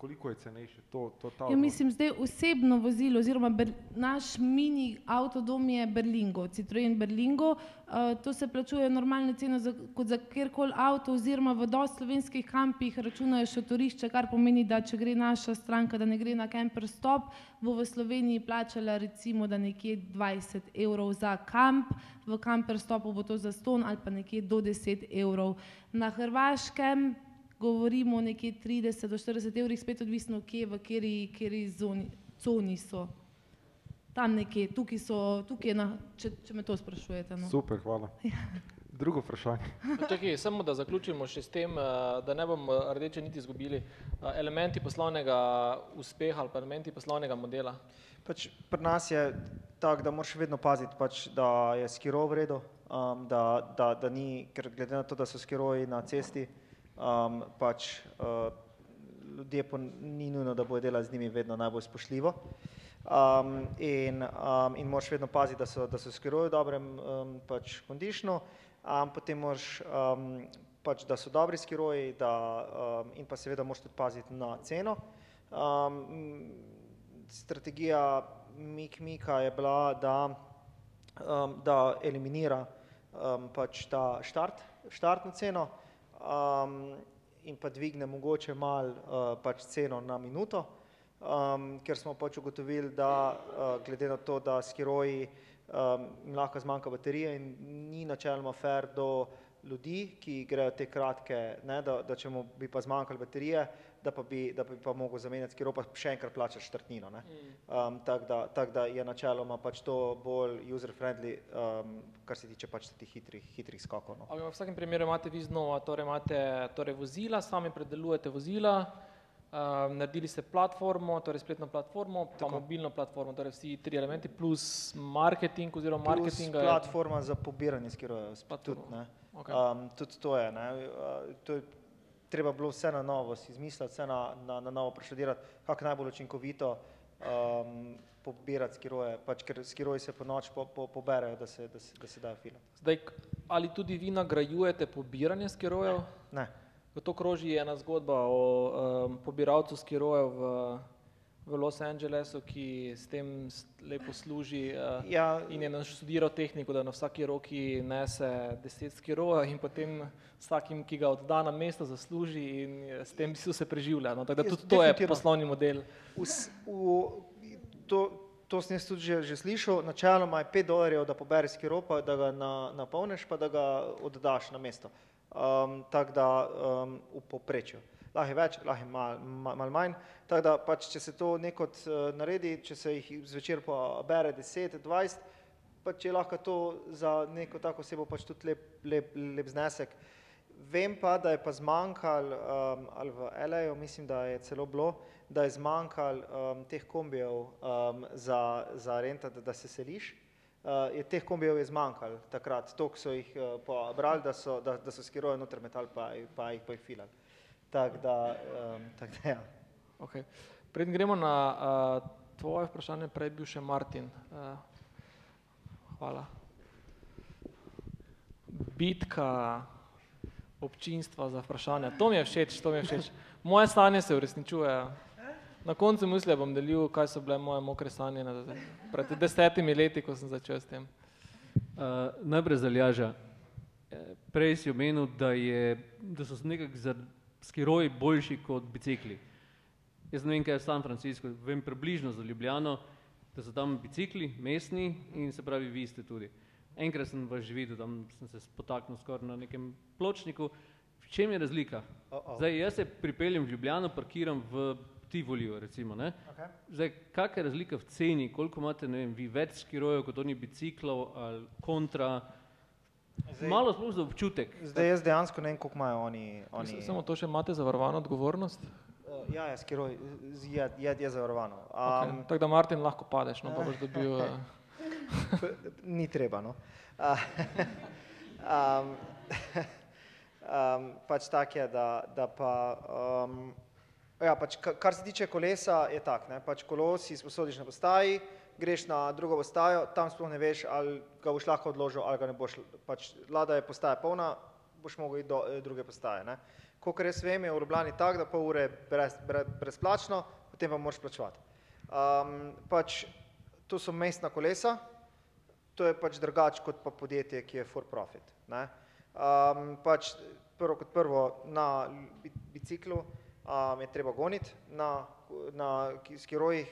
koliko je cenejše to, to ta Ja, odnos? mislim, zdaj osebno vozilo, oziroma ber, naš mini avtodom je Berlingo, Citroen Berlingo. Uh, to se plačuje normalne cene za, kot za kjerkoli avto, oziroma v dosti slovenskih kampih računajo šotorišče, kar pomeni, da če gre naša stranka, da ne gre na camper stop, bo v Sloveniji plačala recimo, da nekje 20 evrov za kamp, v camper stopu bo to za ston ali pa nekje do 10 evrov. Na Hrvaškem govorimo nekje 30 do 40 evrih, spet odvisno, kje v kateri, kateri zoni, coni so. Tam nekje, tukaj so, tukaj, na, če, če me to sprašujete. No. Super, hvala. Drugo vprašanje. Čakaj, samo da zaključimo še s tem, eh, da ne bomo rdeče niti izgubili. Eh, Elementi poslovnega uspeha ali pa elementi poslovnega modela. Pač pri nas je tako, da moraš vedno paziti, pač, da je skiro v redu, um, da, da, da ni, ker glede na to, da so skiroji na cesti, um, pač uh, ljudje po, ni nujno, da bojo delali z njimi vedno najbolj spoštljivo. Um, in, um, in moraš vedno paziti, da so, da so skiroji v dobrem um, pač kondišnu, um, potem moraš um, pač, da so dobri skiroji, da, um, in pa seveda moraš tudi paziti na ceno. Um, strategija Mik Mika je bila, da, um, da eliminira um, pač ta štart, štartno ceno um, in pa dvigne mogoče mal uh, pač ceno na minuto, um, ker smo pač ugotovili, da uh, glede na to, da skiroji um, jim lahko zmanjka baterije in ni načeloma fair do ljudi, ki grejo te kratke, ne, da, da če mu bi pa zmanjkalo baterije, da pa bi, da bi pa mogel zamenjati skiro, pa še enkrat plačaš štartnino. Ne. Um, Tako da, tak da je načeloma pač to bolj user-friendly, um, kar se tiče pač teh hitrih, hitrih skokov. No. Ali v vsakem primeru imate vi znova, torej imate torej vozila, sami predelujete vozila, um, naredili ste platformo, torej spletno platformo, pa Tako. mobilno platformo, torej vsi tri elementi plus marketing oziroma marketing. je- platforma za pobiranje skirojev, tudi. Okej. Um, tudi to je, ne. Uh, to je treba bilo vse na novo si izmisliti, vse na, na, na novo preštudirati, kako najbolj učinkovito um, pobirati skiroje, pač ker skiroji se po noč po, po, poberejo, da se, da se, da se dajo filati. Zdaj, ali tudi vi nagrajujete pobiranje skirojev? Ne. V to kroži ena zgodba o um, pobiralcu skirojev v, v Los Angelesu, ki s tem lepo služi uh, Ja, in je naštudiral tehniko, da na vsaki roki nese deset skirojev in potem vsakim, ki ga odda na mesto, zasluži in s tem bistvu se preživlja. No, tako da tudi to je poslovni model. Vs, v, to, to sem jaz tudi že, že slišal, načeloma je 5 dolarjev, da pobereš skiropa, da ga na, napolniš, pa da ga oddaš na mesto. Um, tako da um, v povprečju. Lahko je več, lahko je malo mal, mal manj. Tako da pač, če se to nekot uh, naredi, če se jih zvečer pa bere 10, 20, pač je lahko to za neko tako osebo pač tudi lep, lep, lep znesek. Vem pa, da je pa zmanjkal, um, ali v LA-ju mislim, da je celo bilo, da je zmanjkal um, teh kombijev um, za, za renta, da, da se seliš. Uh, je teh kombijev je zmanjkal takrat, toliko so jih uh, pobrali, da so, da, da so skiroje noter metal, pa, jih- pa jih pa jih filali. Tako da, um, tak da ja. Okay. Preden gremo na uh, tvoje vprašanje, prej je bil še Martin. Uh, hvala. Bitka občinstva za vprašanja. To mi je všeč, to mi je všeč. Moje sanje se uresničujejo. Na koncu misli bom delil, kaj so bile moje mokre sanje na, pred desetimi leti, ko sem začel s tem. Uh, najprej zaljaža. Prej si omenil, da, je, da so nekako za skiroji boljši kot bicikli. Jaz ne vem, kaj je v San Francisco, vem približno za Ljubljano, da so tam bicikli mestni in se pravi, vi ste tudi. Enkrat sem vas že videl, tam sem se spotaknil skoraj na nekem pločniku. V čem je razlika? Uh-oh. Zdaj, jaz se pripeljem v Ljubljano, parkiram v Tivoliju, recimo. Ne? Okay. Zdaj, kakšna je razlika v ceni, koliko imate, ne vem, vi več skirojev kot oni biciklov ali kontra? Zdaj- Malo sploh za občutek. Zdaj jaz dejansko ne vem, koliko imajo oni. oni. Samo to še imate zavarovano odgovornost. Uh, ja, ja, skiroj, z- je, je, je zavarovano. Okay. Um, Tako da Martin lahko padeš, no pa boš dobil. Uh, Ni treba. No. Uh, um, um, pač tak je, da, da pa. Um, ja, pač, ka- kar se tiče kolesa, je tak. Ne, pač kolo si sposodiš na postaji, greš na drugo postajo, tam sploh ne veš, ali ga boš lahko odložil, ali ga ne boš. Pač, lada je postaja polna, boš mogel iti do eh, druge postaje. Ne. Kolikor jaz vem, je v Ljubljani tak, da pol ure brez, brez, brezplačno, potem pa moraš plačevati. Um, pač, to so mestna kolesa, to je pač drugače kot pa podjetje, ki je for profit. Ne? Um, pač prvo kot prvo na bi- biciklu um, je treba goniti, na, na ki- skirojih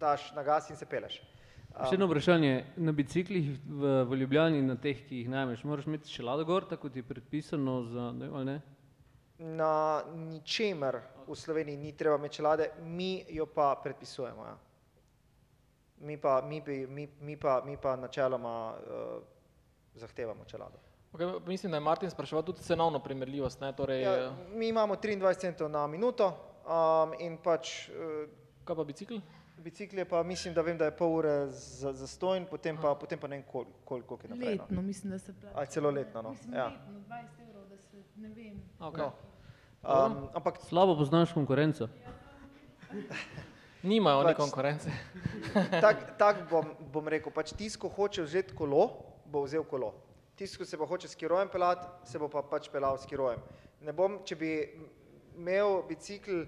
daš na gas in se peleš. Še eno vprašanje. Na biciklih v, v Ljubljani, na teh, ki jih najmeš, moraš imeti čelado gor, tako kot je predpisano za, ne, ali ne? Na ničemer v Sloveniji ni treba imeti čelade, mi jo pa predpisujemo. Ja. Mi, pa, mi, bi, mi, mi, pa, mi pa načeloma uh, zahtevamo čelado. okay, mislim, da je Martin spraševal tudi cenovno primerljivost. Ne? Torej, ja. mi imamo 23 centov na minuto um, in pač uh, Kaj pa bicikl? Bicikl je pa, mislim, da vem, da je pol ure za, za stojn, potem pa, potem pa ne vem, koliko kol, koliko je naprej. No. Letno, mislim, da se plača. Ali celo letno, no. Mislim, Ja. letno, 20 evrov, da se ne vem. Okay. No. Um, ampak Slabo poznaš konkurenco. Nimajo oni Pač- konkurence. tak, tak bom, bom rekel, pač tisti, ko hoče vzeti kolo, bo vzel kolo. Tisti, ko se pa hoče s kirojem pelati, se bo pa pač pelal s kirojem. Ne bom, če bi imel bicikl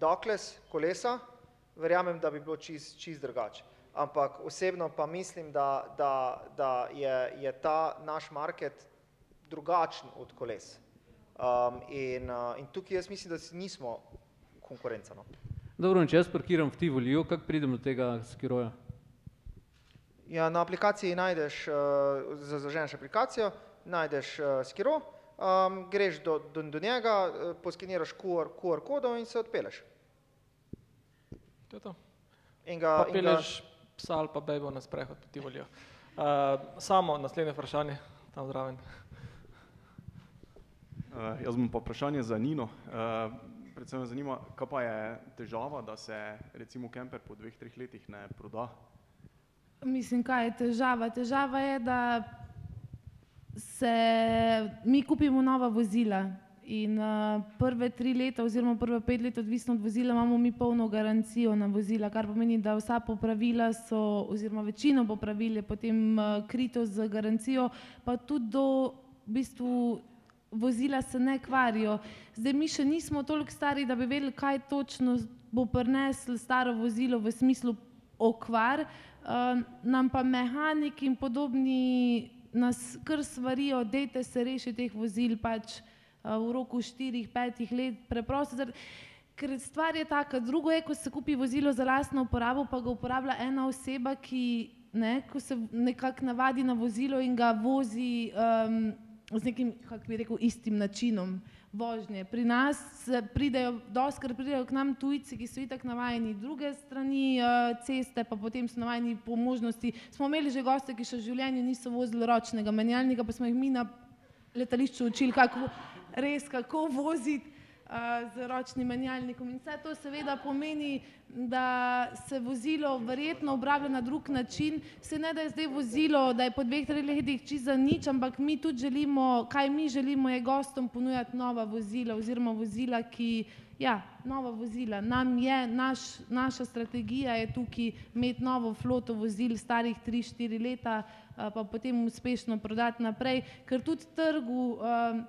dokles kolesa, verjamem, da bi bilo čist, čist drugače. Ampak osebno pa mislim, da, da, da je, je ta naš market drugačen od koles. Um, in, uh, in tukaj jaz mislim, da nismo konkurenca. No. Dobro, če jaz parkiram v Tivolijo, kako pridem do tega skiroja? Ja, na aplikaciji najdeš, uh, zaženeš aplikacijo, najdeš uh, skiro, um, greš do, do, do njega, uh, poskeniraš QR, QR kodov in se odpeleš. To je to. In ga, Pa in ga, peleš psa ali pa bejbo na sprehod po Tivolijo. Uh, samo naslednje vprašanje, tam zraven. Uh, jaz bom pa vprašanje za Nino. Uh, predvsem me zanima, kaj pa je težava, da se recimo kemper po dveh, treh letih ne proda. Mislim, kaj je težava? Težava je, da se mi kupimo nova vozila in uh, prve tri leta oziroma prve pet let, odvisno od vozila, imamo mi polno garancijo na vozila, kar pomeni, da vsa popravila so, oziroma večino popravil je potem uh, krito z garancijo, pa tudi do v bistvu vozila se ne kvarijo. Zdaj mi še nismo toliko stari, da bi vedeli, kaj točno bo prineslo staro vozilo v smislu okvar, uh, nam pa mehaniki in podobni nas kar svarijo, dejte se reši teh vozil pač uh, v roku 4-5 let, preprosto. Zar, Ker stvar je taka, drugo je, ko se kupi vozilo za lastno uporabo, pa ga uporablja ena oseba, ki ne, ko se nekako navadi na vozilo in ga vozi um, z nekim, kako bi rekel, istim načinom vožnje. Pri nas pridejo, doskrat pridejo k nam tujci, ki so itak navajeni druge strani uh, ceste, pa potem so navajeni po možnosti. Smo imeli že goste, ki še v življenju niso vozili ročnega menjalnika, pa smo jih mi na letališču učili, kako res, kako voziti uh, z ročnim menjalnikom. In vse to seveda pomeni, da se vozilo verjetno obrablja na drug način. Se ne da je zdaj vozilo, da je po dveh, treh letih čisto za nič, ampak mi tudi želimo, kaj mi želimo, je gostom ponujati nova vozila oziroma vozila, ki. Ja, nova vozila. Nam je, naš, naša strategija je tukaj imeti novo floto vozil starih 3-4 leta, pa potem uspešno prodati naprej, ker tudi trgu,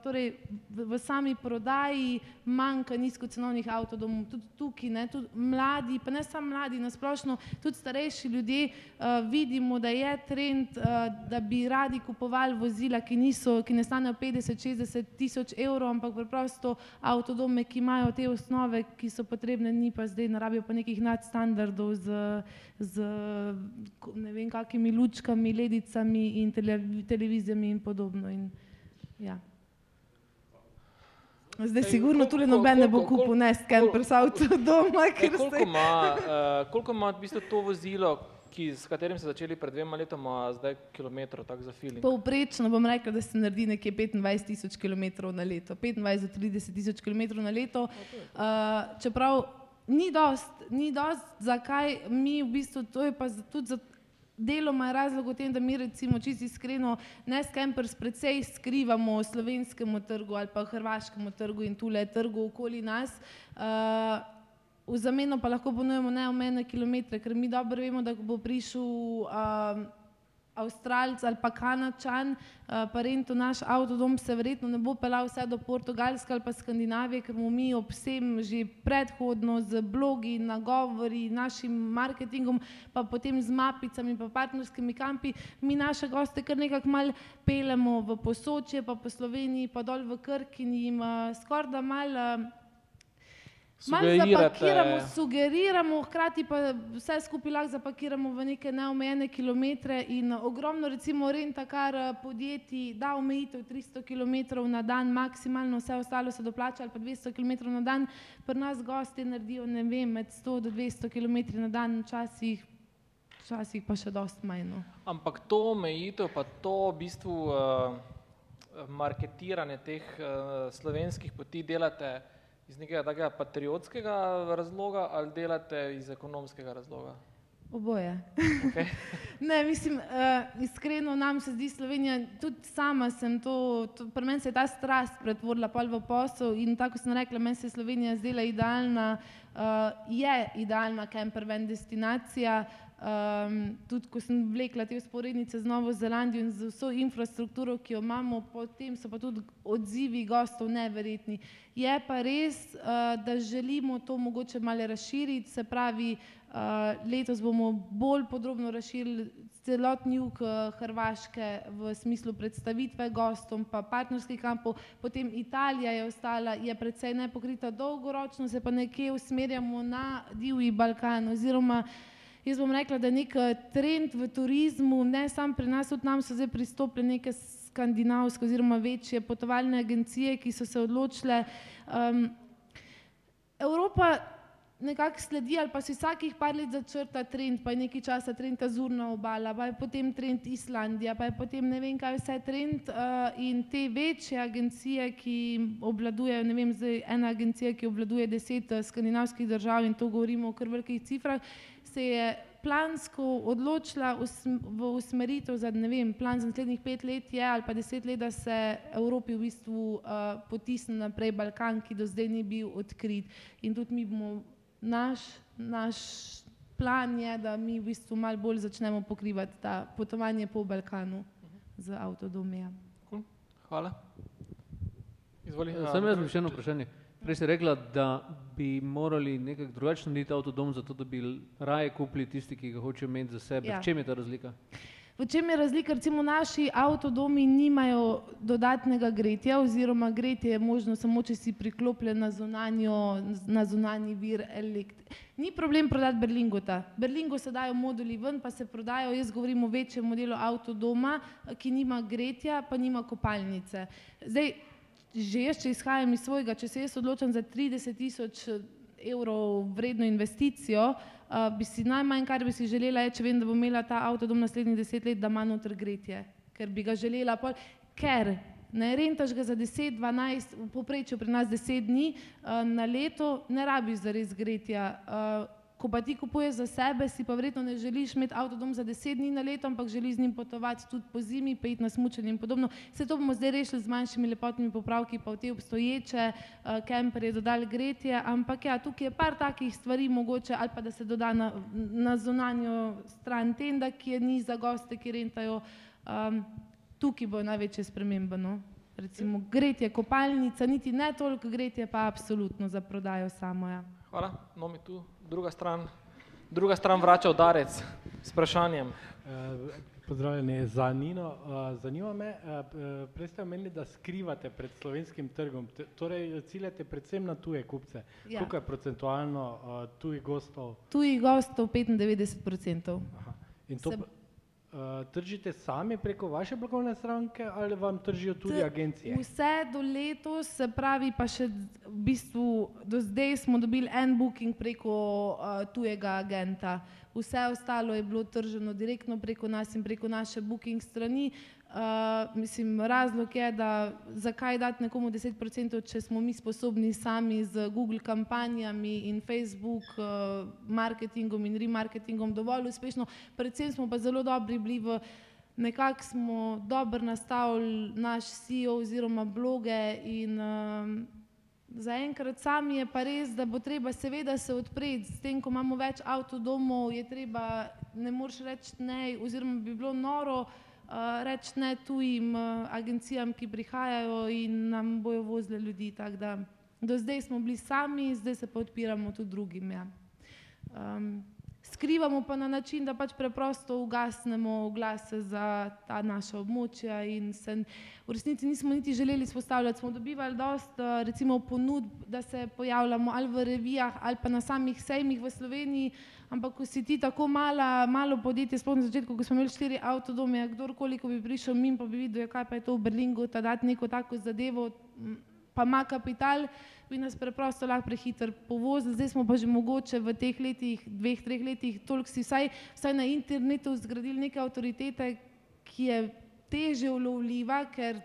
torej v sami prodaji manjka nizkocenovnih avtodomov, tudi tukaj, ne, tudi mladi, pa ne samo mladi, nasplošno tudi starejši ljudje a, vidimo, da je trend, a, da bi radi kupovali vozila, ki, niso, ki ne stanejo 50-60 tisoč evrov, ampak preprosto avtodome, ki imajo te osnove, ki so potrebne, ni pa zdaj, ne rabijo pa nekih nadstandardov z, z ne vem, kakimi lučkami, ledicami in tele, televizijami in podobno. In, ja. Zdaj Ej, sigurno koliko- tudi noben ne bo kupil ne scampers avto doma, Ej, koliko se... ima, uh, koliko ima v bistvu to vozilo, ki, s katerim ste začeli pred dvema letoma, zdaj kilometrov, tako za feeling? Povprečno bom rekel, da se naredi nekje 25 tisoč km na leto, 25 do 30 tisoč km na leto. Uh, čeprav ni dost, ni dost, zakaj mi v bistvu, to je pa tudi za, deloma je razlog v tem, da mi recimo čisto iskreno ne scampers precej skrivamo slovenskemu trgu ali pa hrvaškemu trgu in tule trgu okoli nas. Uh, v zameno pa lahko ponujemo neomejene kilometre, ker mi dobro vemo, da ko bo prišel um, Avstralc ali pa Kanačan, uh, pa rento naš avtodom se verjetno ne bo pelal vse do Portugalske ali pa Skandinavije, ker bomo mi ob vsem že predhodno z blogi, nagovori, našim marketingom, pa potem z mapicami, pa partnerskimi kampi, mi naše goste kar nekako mal pelemo v Posočje, pa po Sloveniji, pa dol v Krk in jim uh, skoraj da mal uh, Malo zapakiramo, sugeriramo, hkrati pa vse skupaj lahko zapakiramo v neke neomejene kilometre in ogromno recimo rentakar eh, podjetij da omejitev 300 km na dan, maksimalno vse ostalo se doplača ali pa 200 km na dan, pri nas gosti naredijo ne vem, med 100 do 200 km na dan, včasih, včasih pa še dost manj. No. Ampak to omejitev, pa to v bistvu uh, marketiranje teh uh, slovenskih poti delate iz nekega takega patriotskega razloga ali delate iz ekonomskega razloga? Oboje. Okay. Ne, mislim, uh, iskreno nam se zdi Slovenija, tudi sama sem to, to pri meni se je ta strast pretvorila pol v posel in tako sem rekla, meni se je Slovenija zdela idealna, uh, je idealna camper van destinacija, Um, tudi ko sem vlekla te usporednice z Novo Zelandijo in z vso infrastrukturo, ki jo imamo, potem so pa tudi odzivi gostov neverjetni. Je pa res, uh, da želimo to mogoče malo razširiti, se pravi, uh, letos bomo bolj podrobno razširili celotni jug uh, Hrvaške v smislu predstavitve gostom, pa partnerskih kampov, potem Italija je ostala, je predvsej nepokrita dolgoročno, se pa nekje usmerjamo na divji Balkan oziroma Jaz bom rekla, da je nek eh, trend v turizmu, ne samo pri nas, tudi nam so zdaj pristopile neke skandinavske oziroma večje potovalne agencije, ki so se odločile. Um, Evropa nekako sledi ali pa si vsakih par let začrta trend, pa je nekaj časa trend Azurna obala, pa je potem trend Islandija, pa je potem ne vem kaj vse trend uh, in te večje agencije, ki obvladujejo, ne vem, zdaj ena agencija, ki obvladuje deset uh, skandinavskih držav in to govorimo o kar velikih cifrah, se je plansko odločila v usmeritev za, ne vem, plan za naslednjih pet let je ali pa deset let, da se Evropi v bistvu uh, potisne naprej Balkan, ki do zdaj ni bil odkrit. In tudi mi bomo, naš, naš plan je, da mi v bistvu malo bolj začnemo pokrivati ta potovanje po Balkanu z avtodomijem. Hvala. Izvoli. Sam jaz bi še eno vprašanje. Prej si rekla, da bi morali nekako drugače narediti avtodom, zato da bi raje kupili tisti, ki ga hočejo imeti za sebe. Ja. V čem je ta razlika? V čem je razlika? Recimo naši avtodomi nimajo dodatnega gretja oziroma gretje je možno samo, če si priklopljen na, zunanjo, na zunanji vir elektrike. Ni problem prodati Berlingota. Berlingo se dajo moduli ven, pa se prodajo, jaz govorim o večjem modelu avtodoma, ki nima gretja, pa nima kopalnice. Zdaj, že jaz, če izhajam iz svojega, če se jaz odločam za 30 tisoč evrov vredno investicijo, uh, bi si najmanj, kar bi si želela, je, če vem, da bom imela ta avtodom naslednjih deset let, da ima noter gretje, ker bi ga želela, pol, ker ne rentaš ga za 10, 12, v povprečju pri nas 10 dni uh, na leto, ne rabiš za res gretja. Uh, ko pa ti kupuješ za sebe, si pa verjetno ne želiš imeti avtodom za deset dni na leto, ampak želiš z njim potovati tudi po zimi, pa iti na smučanje in podobno. Vse to bomo zdaj rešili z manjšimi lepotnimi popravki, pa v te obstoječe uh, kemperje dodali gretje, ampak ja, tukaj je par takih stvari mogoče, ali pa da se doda na, na zunanjo stran tenda, ki je ni za goste, ki rentajo. Um, tukaj bo največje spremembe. No? Recimo gretje, kopalnica, niti ne toliko gretje, pa absolutno za prodajo samo. Ja. Hvala. No, mi tu druga stran, druga stran vrača udarec s vprašanjem. Eh, Pozdravljeni za Nino. Eh, Zanima me, p- prej ste omenili, da skrivate pred slovenskim trgom, T- torej ciljate predvsem na tuje kupce. Ja. Koliko je procentualno eh, tujih gostov? Tujih gostov 95%. Aha. In to Se- eh, tržite sami preko vaše blagovne stranke ali vam tržijo tudi T- agencije? Vse do letos, se pravi, pa še v bistvu do zdaj smo dobili en booking preko uh, tujega agenta. Vse ostalo je bilo trženo direktno preko nas in preko naše booking strani. Uh, mislim, razlog je, da zakaj dati nekomu 10%, če smo mi sposobni sami z Google kampanjami in Facebook uh, marketingom in remarketingom dovolj uspešno. Predvsem smo pa zelo dobri bili v nekako smo dobro nastavili naš CEO oziroma bloge in um, zaenkrat sami je pa res, da bo treba seveda se odpreti, s tem, ko imamo več avtodomov, je treba, ne moreš reči ne, oziroma bi bilo noro uh, reči ne tujim uh, agencijam, ki prihajajo in nam bojo vozile ljudi. Da, do zdaj smo bili sami, zdaj se pa odpiramo tudi drugim. Ja. Um, skrivamo pa na način, da pač preprosto ugasnemo oglase za ta naša območja in se v resnici nismo niti želeli spostavljati. Smo dobivali dost eh, recimo ponudb, da se pojavljamo ali v revijah ali pa na samih sejmih v Sloveniji, ampak ko si ti tako mala, malo podjetje, sploh na začetku, ko smo imeli štiri avtodome, kdorkoli, ko bi prišel min, pa bi videl, ja, kaj pa je to v Berlingu, ta dati neko tako zadevo, pa ima kapital, bi nas preprosto lahko prehiter povozili. Zdaj smo pa že mogoče v teh letih, dveh, treh letih, toliko si vsaj, vsaj na internetu zgradili neke avtoritete, ki je teže ulovljiva, ker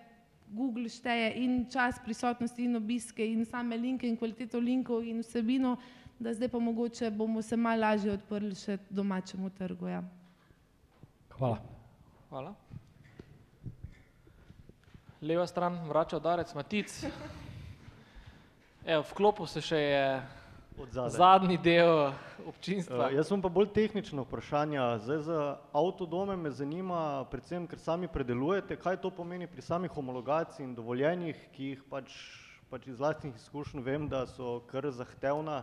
Google šteje in čas prisotnosti in obiske in same linke in kvaliteto linkov in vsebino, da zdaj pa mogoče bomo se malo lažje odprli še domačemu trgu. Ja. Hvala. Hvala. Leva stran vrača udarec, Matic. Evo, vklopil se še je zadnji del občinstva. Uh, jaz imam pa bolj tehnično vprašanje. Zdaj za avtodome me zanima, predvsem, ker sami predelujete, kaj to pomeni pri samih homologaciji in dovoljenjih, ki jih pač, pač iz vlastnih izkušenj vem, da so kar zahtevna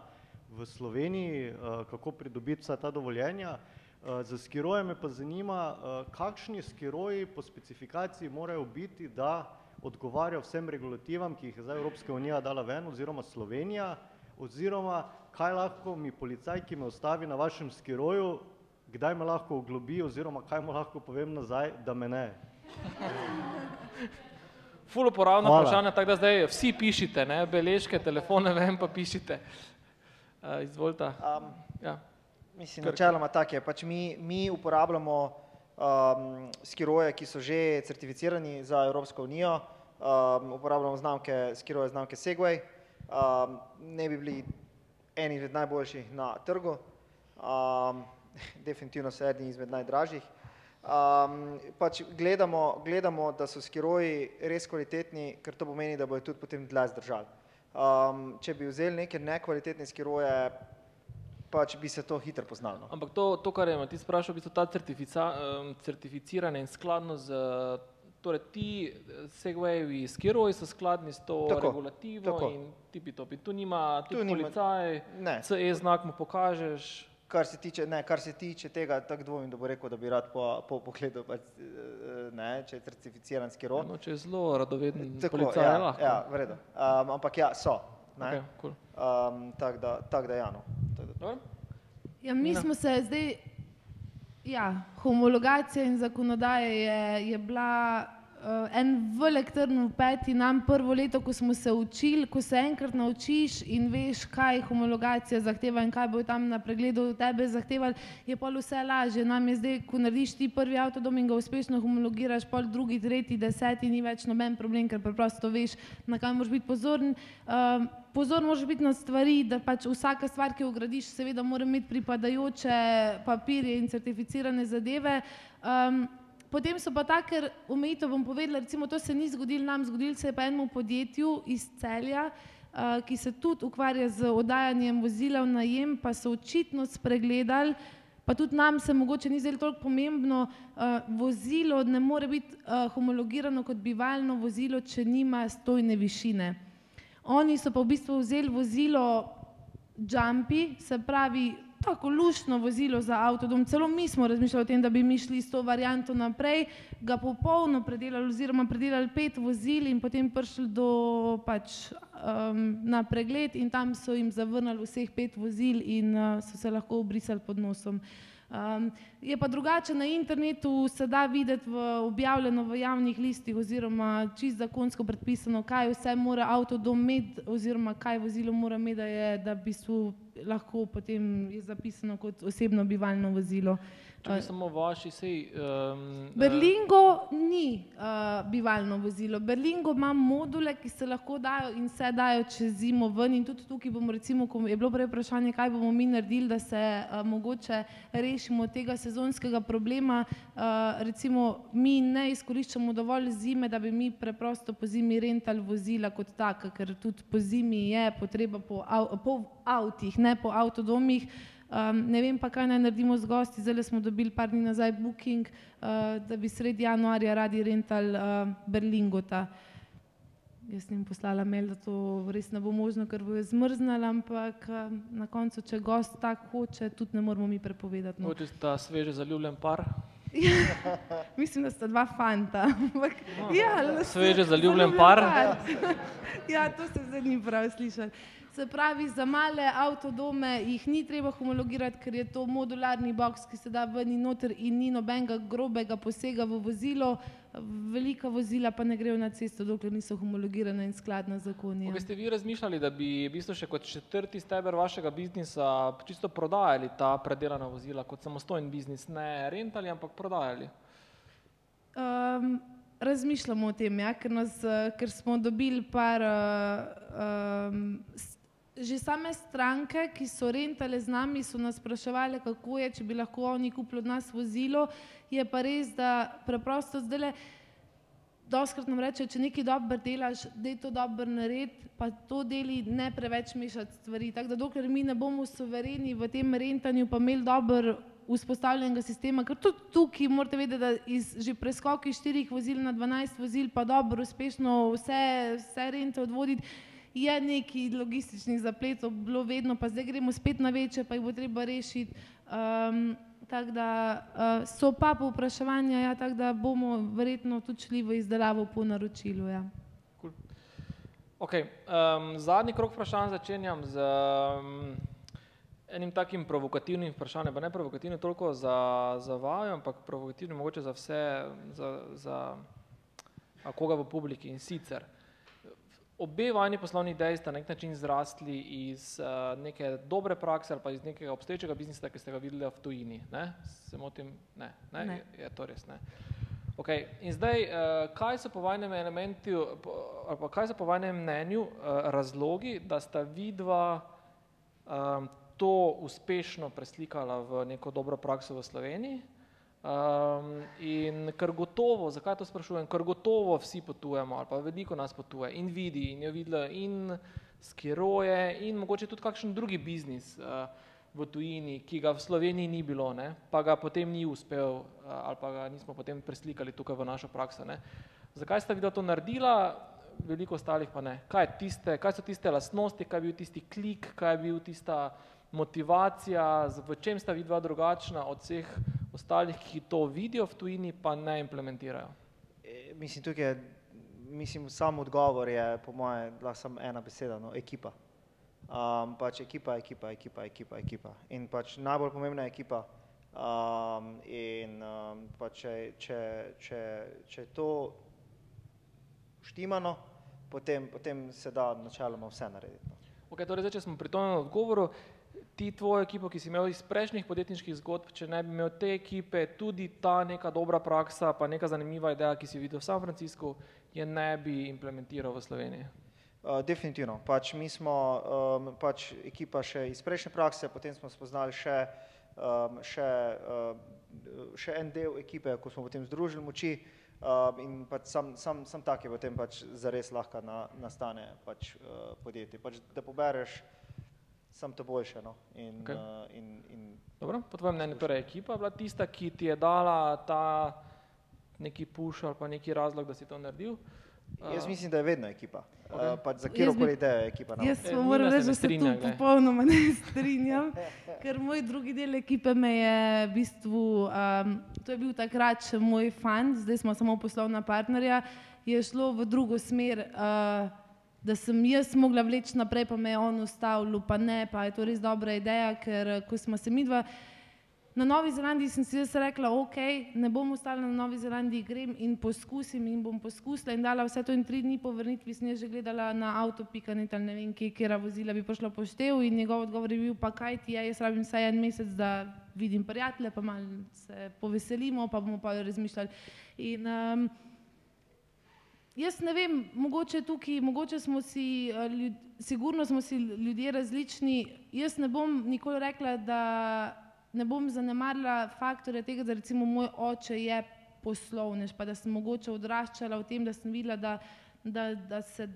v Sloveniji, uh, kako pridobiti vsa ta dovoljenja. Uh, za skiroje me pa zanima, uh, kakšni skiroji po specifikaciji morajo biti, da odgovarjajo vsem regulativam, ki jih je zdaj Evropska unija dala ven, oziroma Slovenija, oziroma kaj lahko mi policaj, ki me ustavi na vašem skiroju, kdaj me lahko oglobi, oziroma kaj mu lahko povem nazaj, da me ne. Ful uporabna Hvala. vprašanja, tako da zdaj vsi pišite, ne, beležke, telefone, vem pa pišite. Uh, izvolite. Um, Ja. Mislim, Kar- načeloma tako je. Pač mi, mi uporabljamo um, skiroje, ki so že certificirani za Evropsko unijo, um, uporabljamo znamke, skiroje znamke Segway, um, ne bi bili eni izmed najboljših na trgu, um, definitivno so eni izmed najdražjih. Um, pač gledamo, gledamo, da so skiroji res kvalitetni, ker to pomeni, da bodo tudi potem dlje zdržali. Um, če bi vzeli neke nekvalitetne skiroje, pač bi se to hitro poznalo. Ampak to, to, kar je Matis vprašal, v bistvu ta um, certificiranje in skladno z, torej ti eh, segwayi skiroji so skladni s to Tako, regulativo tako. in tipi topi. Tu nima, Tu nima- policaj, Ne. CE znak mu pokažeš. Kar se tiče, ne, kar se tiče tega, tako dvomim, da bo rekel, da bi rad po, po pogledu, pač, eh, ne, če je certificiran skiro. No, če je zelo radoveden Tako, policaj, ja, je lahko. ja, v redu. Um, ampak ja, so. Ne? Okay, cool. Um, tako da, tak da ja, no. Dobro? Ja, mi smo se zdaj, ja, homologacija in zakonodaja je, je bila en velik trn v peti nam prvo leto, ko smo se učili, ko se enkrat naučiš in veš, kaj homologacija zahteva in kaj bo tam na pregledu tebe zahtevali, je pol vse lažje. Nam je zdaj, ko narediš ti prvi avtodom in ga uspešno homologiraš, pol drugi, tretji, deseti, ni več noben problem, ker preprosto veš, na kaj moraš biti pozoren. Um, Pozor moraš biti na stvari, da pač vsaka stvar, ki jo ugradiš, seveda mora imeti pripadajoče papirje in certificirane zadeve. Um, potem so pa take omejitve, bom povedala, recimo to se ni zgodilo nam, zgodilo se je pa enemu podjetju iz celja, uh, ki se tudi ukvarja z oddajanjem vozila v najem, pa so očitno spregledali, pa tudi nam se mogoče ni zdelo toliko pomembno, uh, vozilo ne more biti uh, homologirano kot bivalno vozilo, če nima stojne višine. Oni so pa v bistvu vzeli vozilo Jumpy, se pravi tako luštno vozilo za avtodom. Celo mi smo razmišljali o tem, da bi mi šli s to varianto naprej, ga popolno predelali oziroma predelali pet vozil in potem prišli do pač um, na pregled in tam so jim zavrnili vseh pet vozil in uh, so se lahko obrisali pod nosom. Um, je pa drugače na internetu, se da videti v, objavljeno v javnih listih oziroma čist zakonsko predpisano, kaj vse mora avtodom imeti oziroma kaj vozilo mora imeti, da je da v bistvu lahko potem je zapisano kot osebno bivalno vozilo. Če bi samo vaši sej. Um, Berlingo ni uh, bivalno vozilo. Berlingo ima module, ki se lahko dajo in se dajo čez zimo ven. In tudi tukaj bomo, recimo, ko je bilo prej vprašanje, kaj bomo mi naredili, da se uh, mogoče rešimo tega sezonskega problema. Uh, recimo, mi ne izkoriščamo dovolj zime, da bi mi preprosto po zimi rentali vozila kot taka, ker tudi po zimi je potreba po, av, po avtih, ne po avtodomih. Um, ne vem pa, kaj naj naredimo z gosti. Zdaj smo dobili par dni nazaj booking, uh, da bi sredi januarja radi rental uh, Berlingota. Jaz sem jim poslala mail, da to res ne bo možno, ker bo zmrznala, ampak uh, na koncu, če gost tako hoče, tudi ne moramo mi prepovedati. No. Hoče sta sveže zaljubljen par. Mislim, da sta dva fanta. ampak ja, da sta Sveže zaljubljen par. ja, to ste zdaj ni prav slišali. Se pravi, za male avtodome jih ni treba homologirati, ker je to modularni boks, ki se da ven in noter in ni nobenega grobega posega v vozilo. Velika vozila pa ne grejo na cesto, dokler niso homologirana in skladna z zakoni. ja. Kako ste vi razmišljali, da bi v bistvu še kot četrti steber vašega biznisa čisto prodajali ta predelana vozila kot samostojen biznis, ne rentali, ampak prodajali? Um, razmišljamo o tem, ja, ker, nas, eh, ker smo dobili par, uh, um, že same stranke, ki so rentale z nami, so nas spraševali, kako je, če bi lahko oni kupili od nas vozilo. Je pa res, da preprosto zdaj doskrat nam reče, če nekaj dobro delaš, da je to dobro narediti, pa to deli ne preveč mešati stvari. Tako da dokler mi ne bomo suvereni v tem rentanju, pa imeli dober vzpostavljenega sistema, ker tudi tukaj morate vedeti, da iz že preskoki štirih vozil na 12 vozil, pa dobro, uspešno vse, vse rente odvoditi, je neki logističnih zapletov bilo vedno, pa zdaj gremo spet na večje, pa jih bo treba rešiti. Um, tako da uh, so pa povpraševanja, ja, tako da bomo verjetno tudi šli v izdelavo po naročilu. Ja. Okay, um, zadnji krok vprašanj začenjam z um, enim takim provokativnim vprašanjem, pa ne provokativnim toliko za, za vajo, ampak provokativnim mogoče za vse, za, za koga v publiki in sicer. Obe vajni poslovni ideji sta na nek način zrastli iz uh, neke dobre prakse ali pa iz nekega obstoječega biznisa, ki ste ga videli v tujini. Ne? Se motim? Ne. ne? Ne. Je, je to res? Ne. Okay. In zdaj, uh, kaj so po vajnem elementu, ali pa kaj so po vajnem mnenju uh, razlogi, da sta vidva um, to uspešno preslikala v neko dobro prakso v Sloveniji? Um, in ker gotovo, zakaj to sprašujem, ker gotovo vsi potujemo, ali pa veliko nas potuje in vidi in je videla in skiroje in mogoče tudi kakšen drugi biznis uh, v tujini, ki ga v Sloveniji ni bilo, ne, pa ga potem ni uspel uh, ali pa ga nismo potem preslikali tukaj v našo prakso. Ne. Zakaj sta videla to naredila, veliko ostalih pa ne. Kaj, tiste, kaj so tiste lastnosti, kaj je bil tisti klik, kaj je bil tista motivacija, v čem sta vidva drugačna od vseh ostalih, ki to vidijo v tujini, pa ne implementirajo. E, Mislim, tukaj je, mislim, sam odgovor je, po moje, lahko samo ena beseda, no, ekipa. Um, pač ekipa, ekipa, ekipa, ekipa, ekipa. In pač najbolj pomembna je ekipa. Um, in um, pač če, če, če, če je to štimano, potem, potem se da načeloma vse narediti. no. Okay, torej zdaj, če smo pri tom odgovoru, ti tvojo ekipo, ki si imel iz prejšnjih podjetniških zgodb, če ne bi imel te ekipe, tudi ta neka dobra praksa, pa neka zanimiva ideja, ki si videl v San Franciscu, je ne bi implementiral v Sloveniji. Uh, definitivno. Pač mi smo um, pač ekipa še iz prejšnje prakse, potem smo spoznali še, um, še, uh, še en del ekipe, ko smo potem združili moči um, in pač sam, sam, sam tak je potem pač zares lahko na, nastane pač, uh, podjetje. Pač, da pobereš sam to boljše. No? In, okay. uh, in, in Dobro, po tvojem mnenju, torej ekipa je bila tista, ki ti je dala ta neki push ali pa neki razlog, da si to naredil. jaz mislim, da je vedno ekipa. Okej. Okay. Uh, pač za Jaz kjerkoli bi- idejo je ekipa. No? Jaz E, moram se reči, ne da se tu glej. popolnoma ne strinjam, ker moj drugi del ekipe me je v bistvu, um, to je bil takrat še moj fan, zdaj smo samo poslovna partnerja, je šlo v drugo smer, uh, da sem jaz mogla vleči naprej, pa me je on ustavil, pa ne, pa je to res dobra ideja, ker eh, ko smo se midva Na Novi Zelandiji sem si jaz rekla, ok, ne bom ostala na Novi Zelandiji, grem in poskusim in bom poskusila in dala vse to in tri dni po vrnitvi sem jaz že gledala na avtopikanet ali ne vem, kje, kjera vozila bi prišla poštev in njegov odgovor je bil, pa kaj ti je, jaz rabim vsaj en mesec, da vidim prijatelje, pa malo se poveselimo, pa bomo pa razmišljali. In, um, Jaz ne vem, mogoče tukaj, mogoče smo si, eh, ljud, sigurno smo si ljudje različni. Jaz ne bom nikoli rekla, da ne bom zanemarila faktorja tega, da recimo moj oče je poslovnež, pa da sem mogoče odraščala v tem, da sem videla, da, da, da se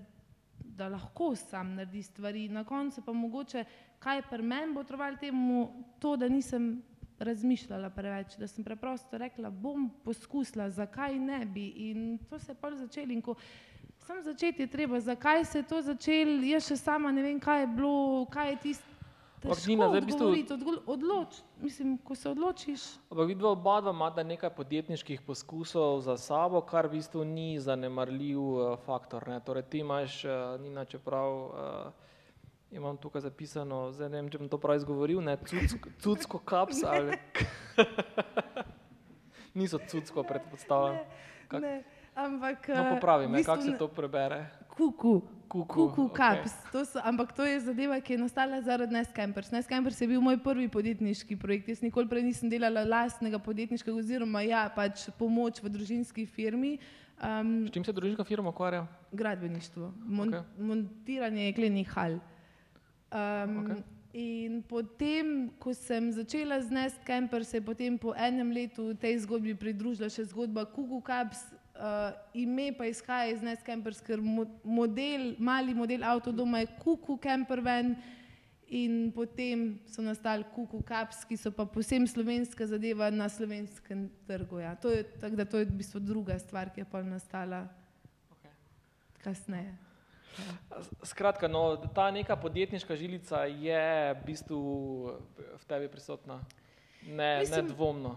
da lahko sam naredi stvari. Na koncu pa mogoče, kaj pri meni bo trovalo temu, to, da nisem razmišljala preveč, da sem preprosto rekla, bom poskusila, zakaj ne bi. In to se je pa začelo. In ko sam začeti je treba, zakaj se je to začelo, jaz še sama ne vem, kaj je bilo, kaj je tisto. Ampak, Težko Nina, zdaj v bistvu- odgovoriti, odgol- odloč, mislim, ko se odločiš, Ampak vidva oba dva imata nekaj podjetniških poskusov za sabo, kar v bistvu ni zanemarljiv uh, faktor. Ne? Torej ti imaš, uh, Nina, čeprav uh, imam tukaj zapisano, zdaj ne vem, če bom to prav izgovoril, ne, cucko, cucko kaps ali... Niso cucko predpostavljam. Kak- ne, ampak No eh, popravi me, kako se to prebere. Kuku. Kuku, Kuku okej. Caps. To so, ampak to je zadeva, ki je nastala zaradi. Nest Campers je bil moj prvi podjetniški projekt. Jaz nikoli prej nisem delala lastnega podjetniškega, oziroma ja, pač pomoč v družinski firmi. Um, S čim se družinska firma ukvarja? gradbeništvo, mon, okay. montiranje jeklenih hal. Um, Okej. okay. In potem, ko sem začela z Nest Camper, se je potem po enem letu tej zgodbi pridružila še zgodba Kuku Caps. Uh, ime pa izhaja iz Nescampers, ker mo model, mali model avtodoma je Kuku Camper Van in potem so nastali Kuku Caps, ki so pa posebno slovenska zadeva na slovenskem trgu. Ja. To je, tako da to je v bistvu druga stvar, ki je pa nastala Okay. kasneje. Skratka, no, ta neka podjetniška žilica je v bistvu v tebi prisotna. Ne, Mislim- nedvomno.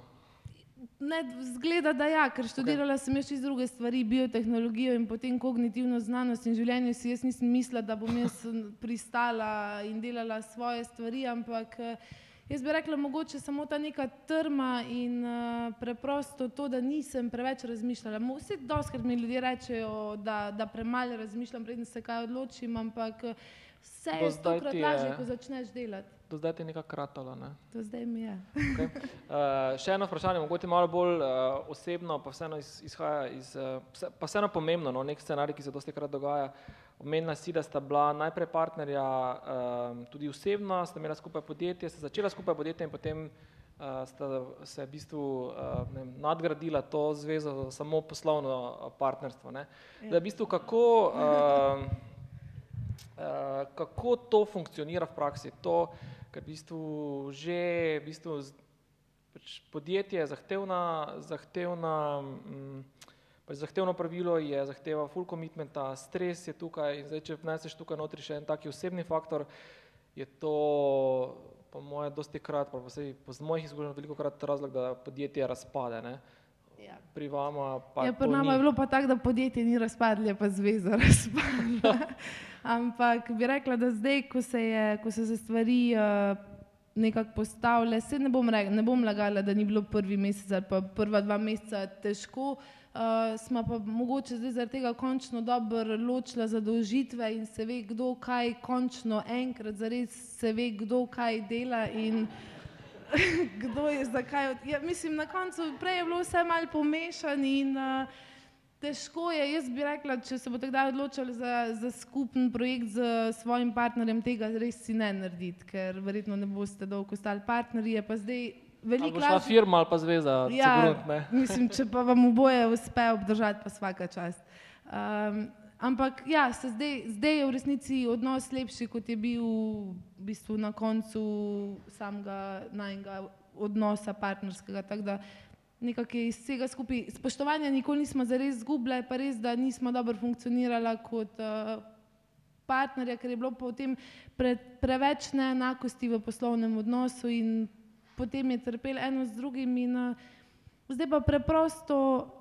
Ne, zgleda, da ja, ker študirala okay. sem še iz druge stvari, biotehnologijo in potem kognitivno znanost in življenje. Si jaz nisem mislila, da bom jaz pristala in delala svoje stvari, ampak eh, jaz bi rekla, mogoče samo ta neka trma in uh, preprosto to, da nisem preveč razmišljala. Vse doskrat mi ljudje rečejo, da, da premalo razmišljam, preden se kaj odločim, ampak eh, vse Do je stokrat lažje, ko začneš delati. Do zdaj ti je nekako kratalo. Ne? To zdaj mi je. Okay. Uh, še eno vprašanje, mogoče malo bolj uh, osebno, pa vseeno iz, izhaja iz, uh, vse, pa vseeno pomembno, no, nek scenarij, ki se dosti krat dogaja. Omenila si, da sta bila najprej partnerja um, tudi osebna, sta imela skupaj podjetje, sta začela skupaj podjetje in potem uh, sta se v bistvu uh, ne, vem, nadgradila to zvezo samo poslovno uh, partnerstvo. Ne. Da v bistvu kako, uh, uh, kako to funkcionira v praksi, to, ker v bistvu že v bistvu pač podjetje je zahtevna, zahtevna, mm, pač zahtevno pravilo je zahteva full commitmenta, stres je tukaj in zdaj, če vneseš tukaj notri še en taki osebni faktor, je to po moje dosti krat, pa vsej po z mojih izkušenj veliko krat razlog, da podjetje razpade. Ne? Ja. Pri vama pa Ja, pri nama ni. je bilo pa tako, da podjetje ni razpadlo, je pa zveza razpadla. Ampak bi rekla, da zdaj, ko se, je, ko so se stvari uh, nekako postavile, se ne bom, rekla, ne bom lagala, da ni bilo prvi mesec ali pa prva dva meseca težko. Uh, smo pa mogoče zdaj zaradi tega končno dobro ločila zadolžitve in se ve, kdo kaj končno enkrat zares se ve, kdo kaj dela in kdo je zakaj. Od... Ja, mislim, na koncu prej je bilo vse malo pomešano in uh, težko je. Jaz bi rekla, če se boste kdaj odločili za, za skupen projekt z svojim partnerjem, tega res si ne narediti, ker verjetno ne boste dolgo ostali partnerji. Pa zdaj veliko bo šla lažje. firma ali pa zveza, Ja, Cegrunt, ne? mislim, če pa vam oboje uspe obdržati, pa vsaka čast. Um, ampak ja, zdaj, zdaj je v resnici odnos lepši, kot je bil v bistvu na koncu samega najnega odnosa partnerskega. Tako da nekako je iz vsega skupaj spoštovanja nikoli nismo zares izgubljali, pa res, da nismo dobro funkcionirala kot uh, partnerja, ker je bilo potem pre, preveč neenakosti v poslovnem odnosu in potem je trpel eno z drugim in uh, zdaj pa preprosto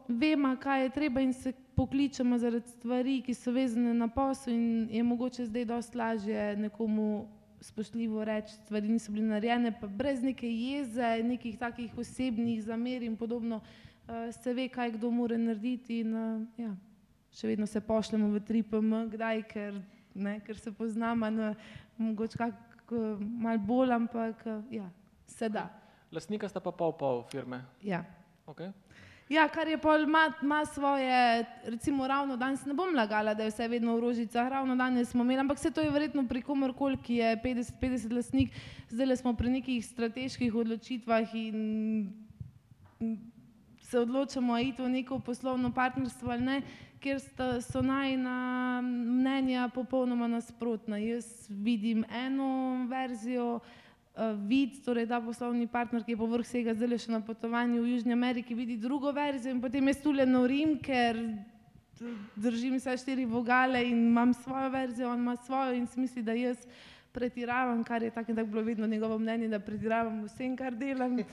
vemo, kaj je treba in se pokličemo zaradi stvari, ki so vezane na posel in je mogoče zdaj dosti lažje nekomu spoštljivo reči, stvari niso bile narejene, pa brez neke jeze, nekih takih osebnih zamer in podobno, uh, se ve, kaj kdo mora narediti in uh, ja, še vedno se pošljemo v 3PM, kdaj, ker, ne, ker se poznamo, na, mogoče kak uh, mal bolj, ampak ja, se da. Lastnika sta pa pol pol firme. Ja. Okay. Ja, kar je pol ima, ima svoje, recimo ravno danes ne bom lagala, da je vse vedno v rožicah, ravno danes smo imeli, ampak se to je verjetno pri komorkoli, ki je 50-50 lastnik, zdaj smo pri nekih strateških odločitvah in se odločamo a iti v neko poslovno partnerstvo ali ne, ker sta, so najna mnenja popolnoma nasprotna. Jaz vidim eno verzijo, vid, torej ta poslovni partner, ki je povrh vsega zdaj še na potovanju v Južni Ameriki, vidi drugo verzijo in potem jaz tule norim, ker držim vse štiri vogale in imam svojo verzijo, on ima svojo in si misli, da jaz pretiravam, kar je tako in tako bilo vedno njegovo mnenje, da pretiravam vsem, kar delam.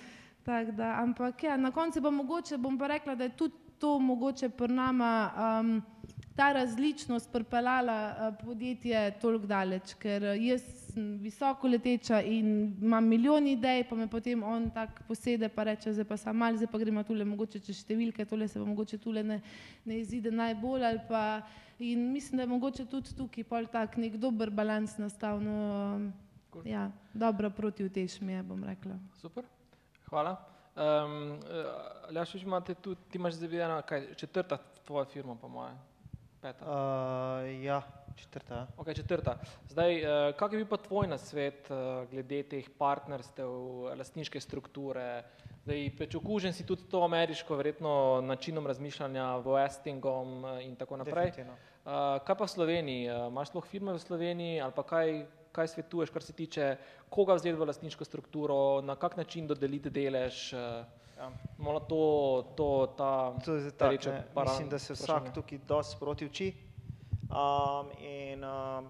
Tak da, ampak ja, na koncu pa mogoče bom pa rekla, da je tudi to mogoče pri nama um, ta različnost pripeljala uh, podjetje toliko daleč, ker jaz sem visoko leteča in imam milijon idej, pa me potem on tak posede pa reče, zdaj pa sam mal, zdaj pa gremo tule mogoče čez številke, tole se pa mogoče tule ne, ne izide najbolj ali pa in mislim, da je mogoče tudi tukaj pol tak nek dober balans nastal, no, um, ja, dobra proti utež mi je, bom rekla. Super, hvala. Um, Ljaš, imate tudi, ti imaš zdaj videno, kaj, četrta tvoja firma, po moje, peta. Uh, ja, četrta. ja. Ok, četrta. Zdaj, uh, kak je bil pa tvoj nasvet uh, glede teh partnerstev, lastniške strukture, Zdaj, okužen si tudi to ameriško, verjetno načinom razmišljanja, Westingom eh, in tako naprej. Definitivno. Kaj pa v Sloveniji? Imaš sploh firme v Sloveniji ali pa kaj, kaj svetuješ, kar se tiče, koga vzeti v lastniško strukturo, na kak način dodeliti delež? Ja. Malo to, to, ta To je zdaj tak, pereče ne, mislim, da se vsak vprašanje. tukaj dosti sproti uči. Um, in um,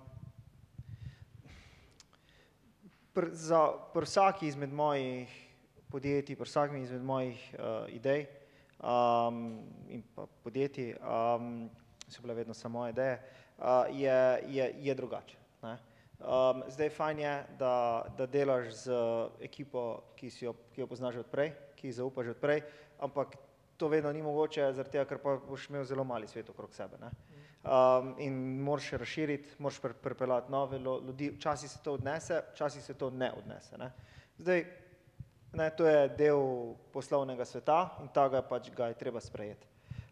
pr, za pri vsaki izmed mojih podjetij, pri vsakem izmed mojih uh, idej um, in pa podjetij, um, so bile vedno samo ideje, uh, je, je, je drugače. ne. Um, zdaj fajn je, da, da delaš z ekipo, ki, jo, ki jo poznaš že odprej, ki ji zaupaš že odprej, ampak to vedno ni mogoče, zaradi tega, ker pa boš imel zelo mali svet okrog sebe. Ne? Um, in moraš razširiti, moraš pri- pripeljati nove ljudi, včasih se to odnese, včasih se to ne odnese. Ne? Zdaj, ne, to je del poslovnega sveta in tega pač ga je treba sprejeti.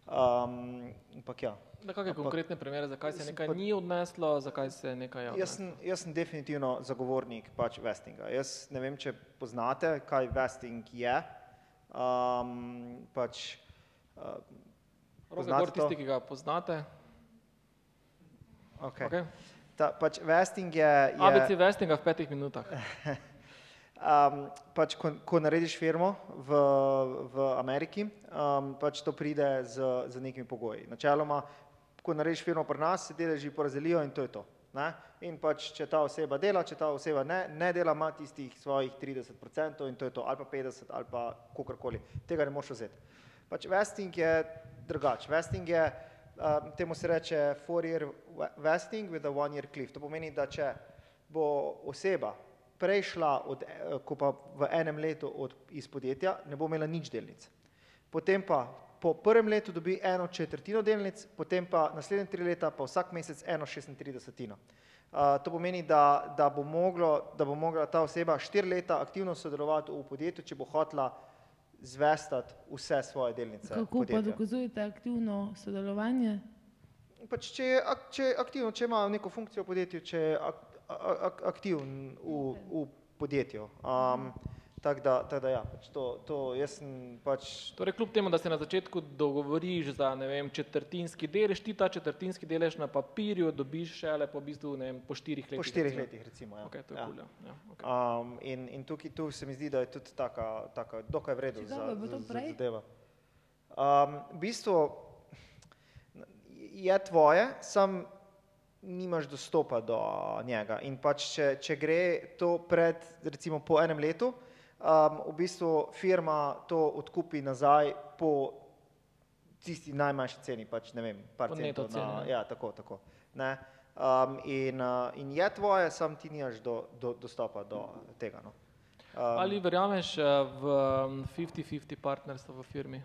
Um, ampak ja, Da, kakšne konkretne primere, zakaj se nekaj pa- ni odneslo, zakaj se nekaj je Jaz sem, jaz sem definitivno zagovornik pač vestinga. Jaz ne vem, če poznate, kaj vesting je. Um, pač, uh, to? tisti, ki ga poznate. Okay. Okay. Ta, pač vesting je, je ABC vestinga v petih minutah. Um, pač, ko, ko narediš firmo v, v Ameriki, um, pač to pride z, z nekimi pogoji. Načeloma, ko narediš firmo pri nas, se deleži porazdelijo in to je to. Ne? In pač, če ta oseba dela, če ta oseba ne, ne dela, ima tistih svojih 30% in to je to, ali pa 50 ali pa kakorkoli. Tega ne moreš vzeti. Pač vesting je drugače. Vesting je, um, temu se reče four year ve- vesting with a one year cliff. To pomeni, da če bo oseba prešla, od, eh, ko pa v enem letu od, iz podjetja, ne bo imela nič delnic. Potem pa po prvem letu dobi eno četrtino delnic, potem pa naslednje tri leta pa vsak mesec eno šestintridesetino. Uh, to pomeni, da, da, bo moglo, da bo mogla ta oseba štiri leta aktivno sodelovati v podjetju, če bo hotela zvestati vse svoje delnice. Kako pa podjetja. dokazujete aktivno sodelovanje? Pač če, je ak, če je aktivno, če ima neko funkcijo v podjetju, če je ak, ak, aktiven v, v podjetju. Um, tako da, tak da ja, pač to, to jaz sem pač Torej, kljub temu, da se na začetku dogovoriš za ne vem, četrtinski delež, ti ta četrtinski delež na papirju dobiš šele po, v bistvu, ne vem, po štirih letih. po štirih recimo. letih recimo. Ja. Okay, to je ja. cool, ja. Ja, okay. Um, in, in tukaj tu se mi zdi, da je tudi taka, taka dokaj vredno za, za, za zadeva. Um, v bistvu je tvoje, sam nimaš dostopa do njega. In pač, če, če gre to pred, recimo po enem letu, um, v bistvu firma to odkupi nazaj po tisti najmanjši ceni, pač ne vem, par Po centov na, ceni, ja, tako, tako. Ne? Um, in, uh, in je tvoje, sam ti nimaš do, do, dostopa do tega. No. Um, Ali verjameš eh, v mm, 50-50 partnerstvo v firmi?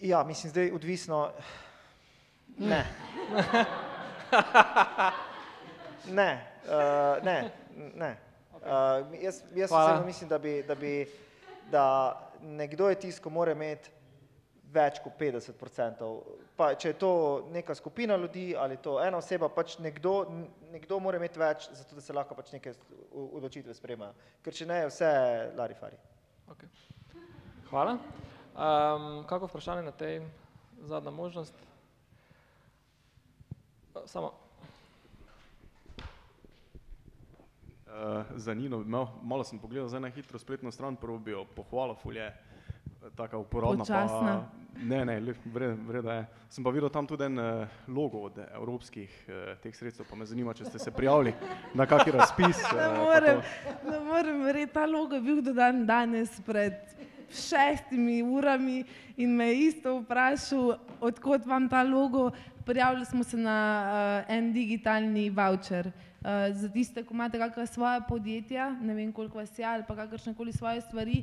Ja, mislim, zdaj odvisno. Ne. ne, uh, ne, ne. Uh, jaz jaz osebno mislim, da, bi, da, bi, da nekdo je tisto, ko mora imeti več kot 50%. Pa, če je to neka skupina ljudi ali to ena oseba, pač nekdo, nekdo mora imeti več, zato da se lahko pač neke odločitve sprejemajo. Ker če ne, je vse larifari. Okay. Hvala. Um, kako vprašanje na tej zadnja možnost? Samo. Uh, za Nino, imel, malo sem pogledal zdaj na hitro spletno stran, prvo bi jo pohvalil, ful je eh, taka uporabna. Počasna. Pa, ne, ne, lep, vred, vreda je. Sem pa videl tam tudi en uh, logo od evropskih uh, teh sredstev, pa me zanima, če ste se prijavili na kakšen razpis. eh, Ne morem, ne morem verjeti, ta logo je bil dodan danes pred šestimi urami in me je isto vprašal, odkot vam ta logo. Prijavili smo se na uh, en digitalni voucher. Uh, za tiste, ki imate kakšna svoja podjetja, ne vem koliko vas je ali pa kakršne koli svoje stvari,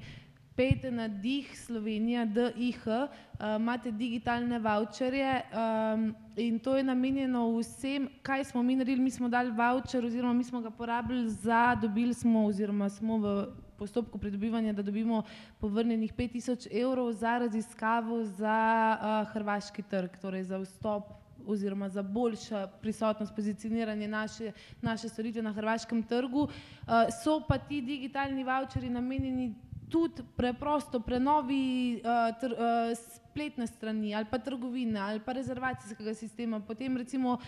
pejte na DIH Slovenija, DIH, uh, imate digitalne voucherje um, in to je namenjeno vsem, kaj smo mi naredili, mi smo dali voucher oziroma mi smo ga porabili za, dobili smo oziroma smo v postopku pridobivanja, da dobimo povrnjenih 5000 evrov za raziskavo za uh, hrvaški trg, torej za vstop oziroma za boljšo prisotnost, pozicioniranje naše, naše storitve na hrvaškem trgu. Uh, so pa ti digitalni voucheri namenjeni tudi preprosto prenovi uh, tr, uh, spletne strani ali pa trgovine ali pa rezervacijskega sistema, potem recimo uh,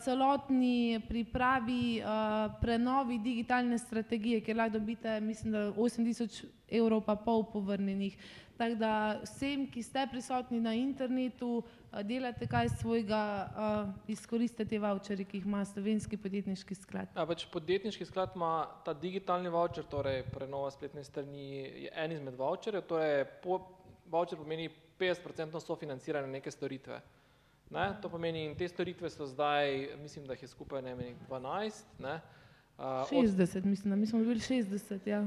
celotni pripravi uh, prenovi digitalne strategije, kjer lahko dobite, mislim, da 8000 evrov pa pol povrnjenih. Tako da vsem, ki ste prisotni na internetu, uh, delate kaj svojega, uh, izkoristite te voucherje, ki jih ima slovenski podjetniški sklad. Ja, pač podjetniški sklad ima ta digitalni voucher, torej prenova spletne strani je en izmed voucherjev, torej po, voucher pomeni 50% sofinanciranje neke storitve. Ne? To pomeni, in te storitve so zdaj, mislim, da jih je skupaj ne vem, 12. Ne? Uh, od, 60, mislim, da mi smo bili 60, ja.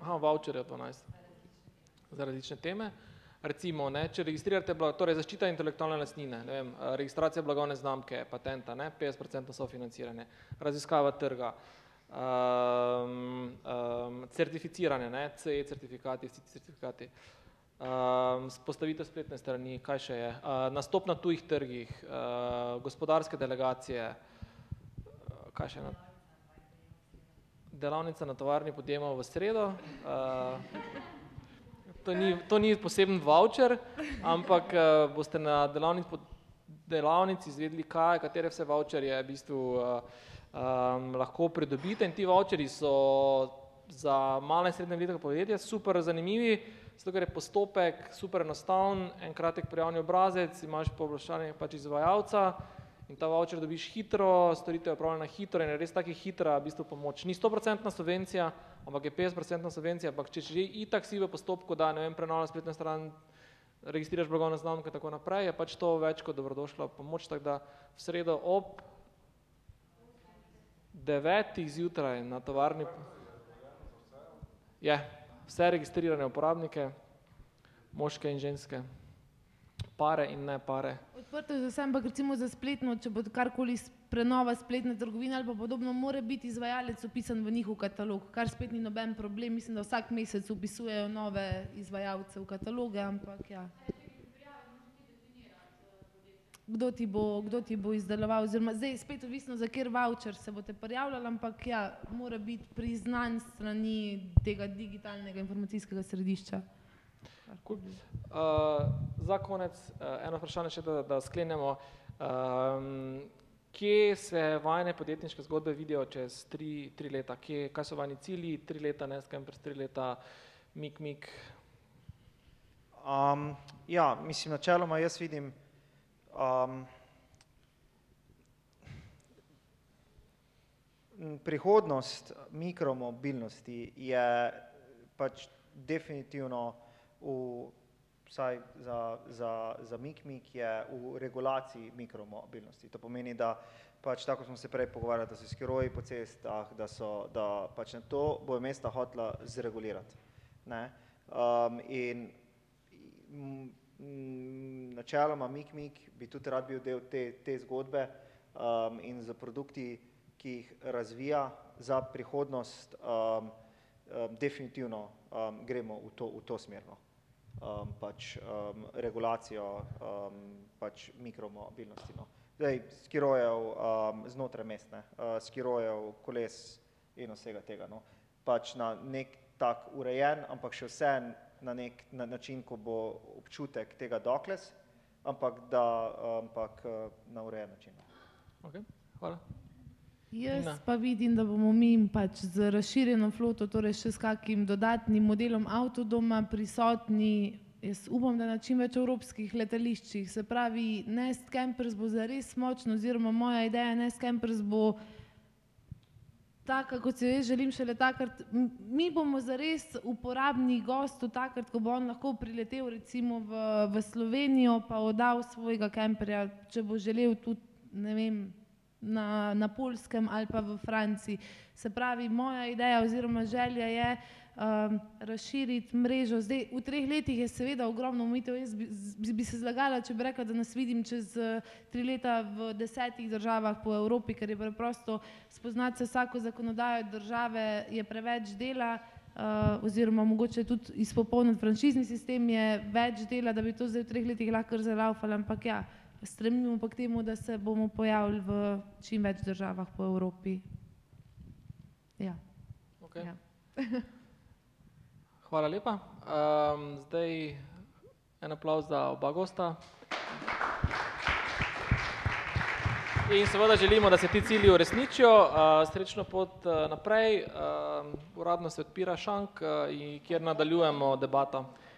aha, voucher je 12 za različne teme. Recimo, ne, če registrirate, blago, torej zaščita intelektualne lastnine, ne vem, eh, registracija blagovne znamke, patenta, ne, 50% sofinanciranje, raziskava trga, um, um, certificiranje, ne, CE certifikati, vsi ti certifikati, um, spostavitev spletne strani, kaj še je, uh, nastop na tujih trgih, uh, gospodarske delegacije, uh, kaj še na delavnica na tovarni podjemov v sredo. Uh, to, ni, to ni poseben voucher, ampak uh, boste na delavnici, delavnici izvedeli, kaj, katere vse voucherje v bistvu uh, um, lahko pridobite. In ti voucherji so za male in srednje velika podjetja super zanimivi, zato ker je postopek super enostaven, en kratek prijavni obrazec, imaš pooblaščanje pač izvajalca, in ta voucher dobiš hitro, storitev je opravljena hitro in je res taki hitra v bistvu pomoč. Ni 100% subvencija, ampak je 50% subvencija, ampak če že itak si v postopku, da ne vem, prenavlja spletno stran, registriraš blagovne znamke tako naprej, je pač to več kot dobrodošla pomoč, tako da v sredo ob devetih zjutraj na tovarni je vse registrirane uporabnike, moške in ženske, pare in ne pare. Odprto je za vse, ampak recimo za spletno, če bo karkoli prenova spletne trgovine ali podobno, mora biti izvajalec upisan v njihov katalog, kar spet ni noben problem. Mislim, da vsak mesec upisujejo nove izvajalce v kataloge, ampak ja. Kdo ti, bo, kdo ti bo izdeloval, oziroma zdaj spet odvisno, za kjer voucher se boste prijavljali, ampak ja, mora biti priznan strani tega digitalnega informacijskega središča. Cool. Uh, za konec uh, eno vprašanje še, da, da sklenemo. Um, kje se vajne podjetniške zgodbe vidijo čez tri, tri leta? Kje, kaj so vajni cilji, tri leta, ne Scampers, tri leta, mik, mik? Um, ja, mislim, načeloma jaz vidim, um, prihodnost mikromobilnosti je pač definitivno v, vsaj za, za, za MIK-MIK je v regulaciji mikromobilnosti. To pomeni, da pač tako smo se prej pogovarjali, da so skiroji po cestah, da so, da pač na to bojo mesta hotela zregulirati. Ne? Um, in m, m, načeloma MIK-MIK bi tudi rad bil del te, te zgodbe um, in za produkti, ki jih razvija za prihodnost, um, um, definitivno um, gremo v to, v to smerno. Um, pač um, regulacijo um, pač mikromobilnosti. No. Zdaj, skirojev um, znotraj mestne, uh, skirojev, koles in vsega tega. No. Pač na nek tak urejen, ampak še vse na nek na način, ko bo občutek tega dokles, ampak da ampak uh, na urejen način. Okay. Hvala. Jaz Tina. pa vidim, da bomo mi pač z razširjeno floto, torej še s kakim dodatnim modelom avtodoma prisotni. Jaz upam, da na čim več evropskih letališčih. Se pravi, Nest Campers bo zares močno, oziroma moja ideja Nest Campers bo taka, kot si jo jaz želim šele takrat. Mi bomo zares uporabni gostu takrat, ko bo on lahko priletel recimo v, v Slovenijo, pa oddal svojega kemperja, če bo želel tudi, ne vem, na, na Polskem ali pa v Franciji. Se pravi, moja ideja oziroma želja je um, razširiti mrežo. Zdaj, v treh letih je seveda ogromno omitev. Jaz bi, bi se zlagala, če bi rekla, da nas vidim čez eh, tri leta v desetih državah po Evropi, ker je preprosto spoznati se vsako zakonodajo države je preveč dela. Uh, oziroma, mogoče tudi izpopolniti franšizni sistem je več dela, da bi to zdaj v treh letih lahko zalaufali, ampak ja, stremimo pa k temu, da se bomo pojavili v čim več državah po Evropi. Ja. Okay. Ja. Hvala lepa. Um, zdaj en aplauz za oba gosta. In seveda želimo, da se ti cilji uresničijo. Uh, srečno pot uh, naprej. Uh, uradno se odpira šank, uh, kjer nadaljujemo debato.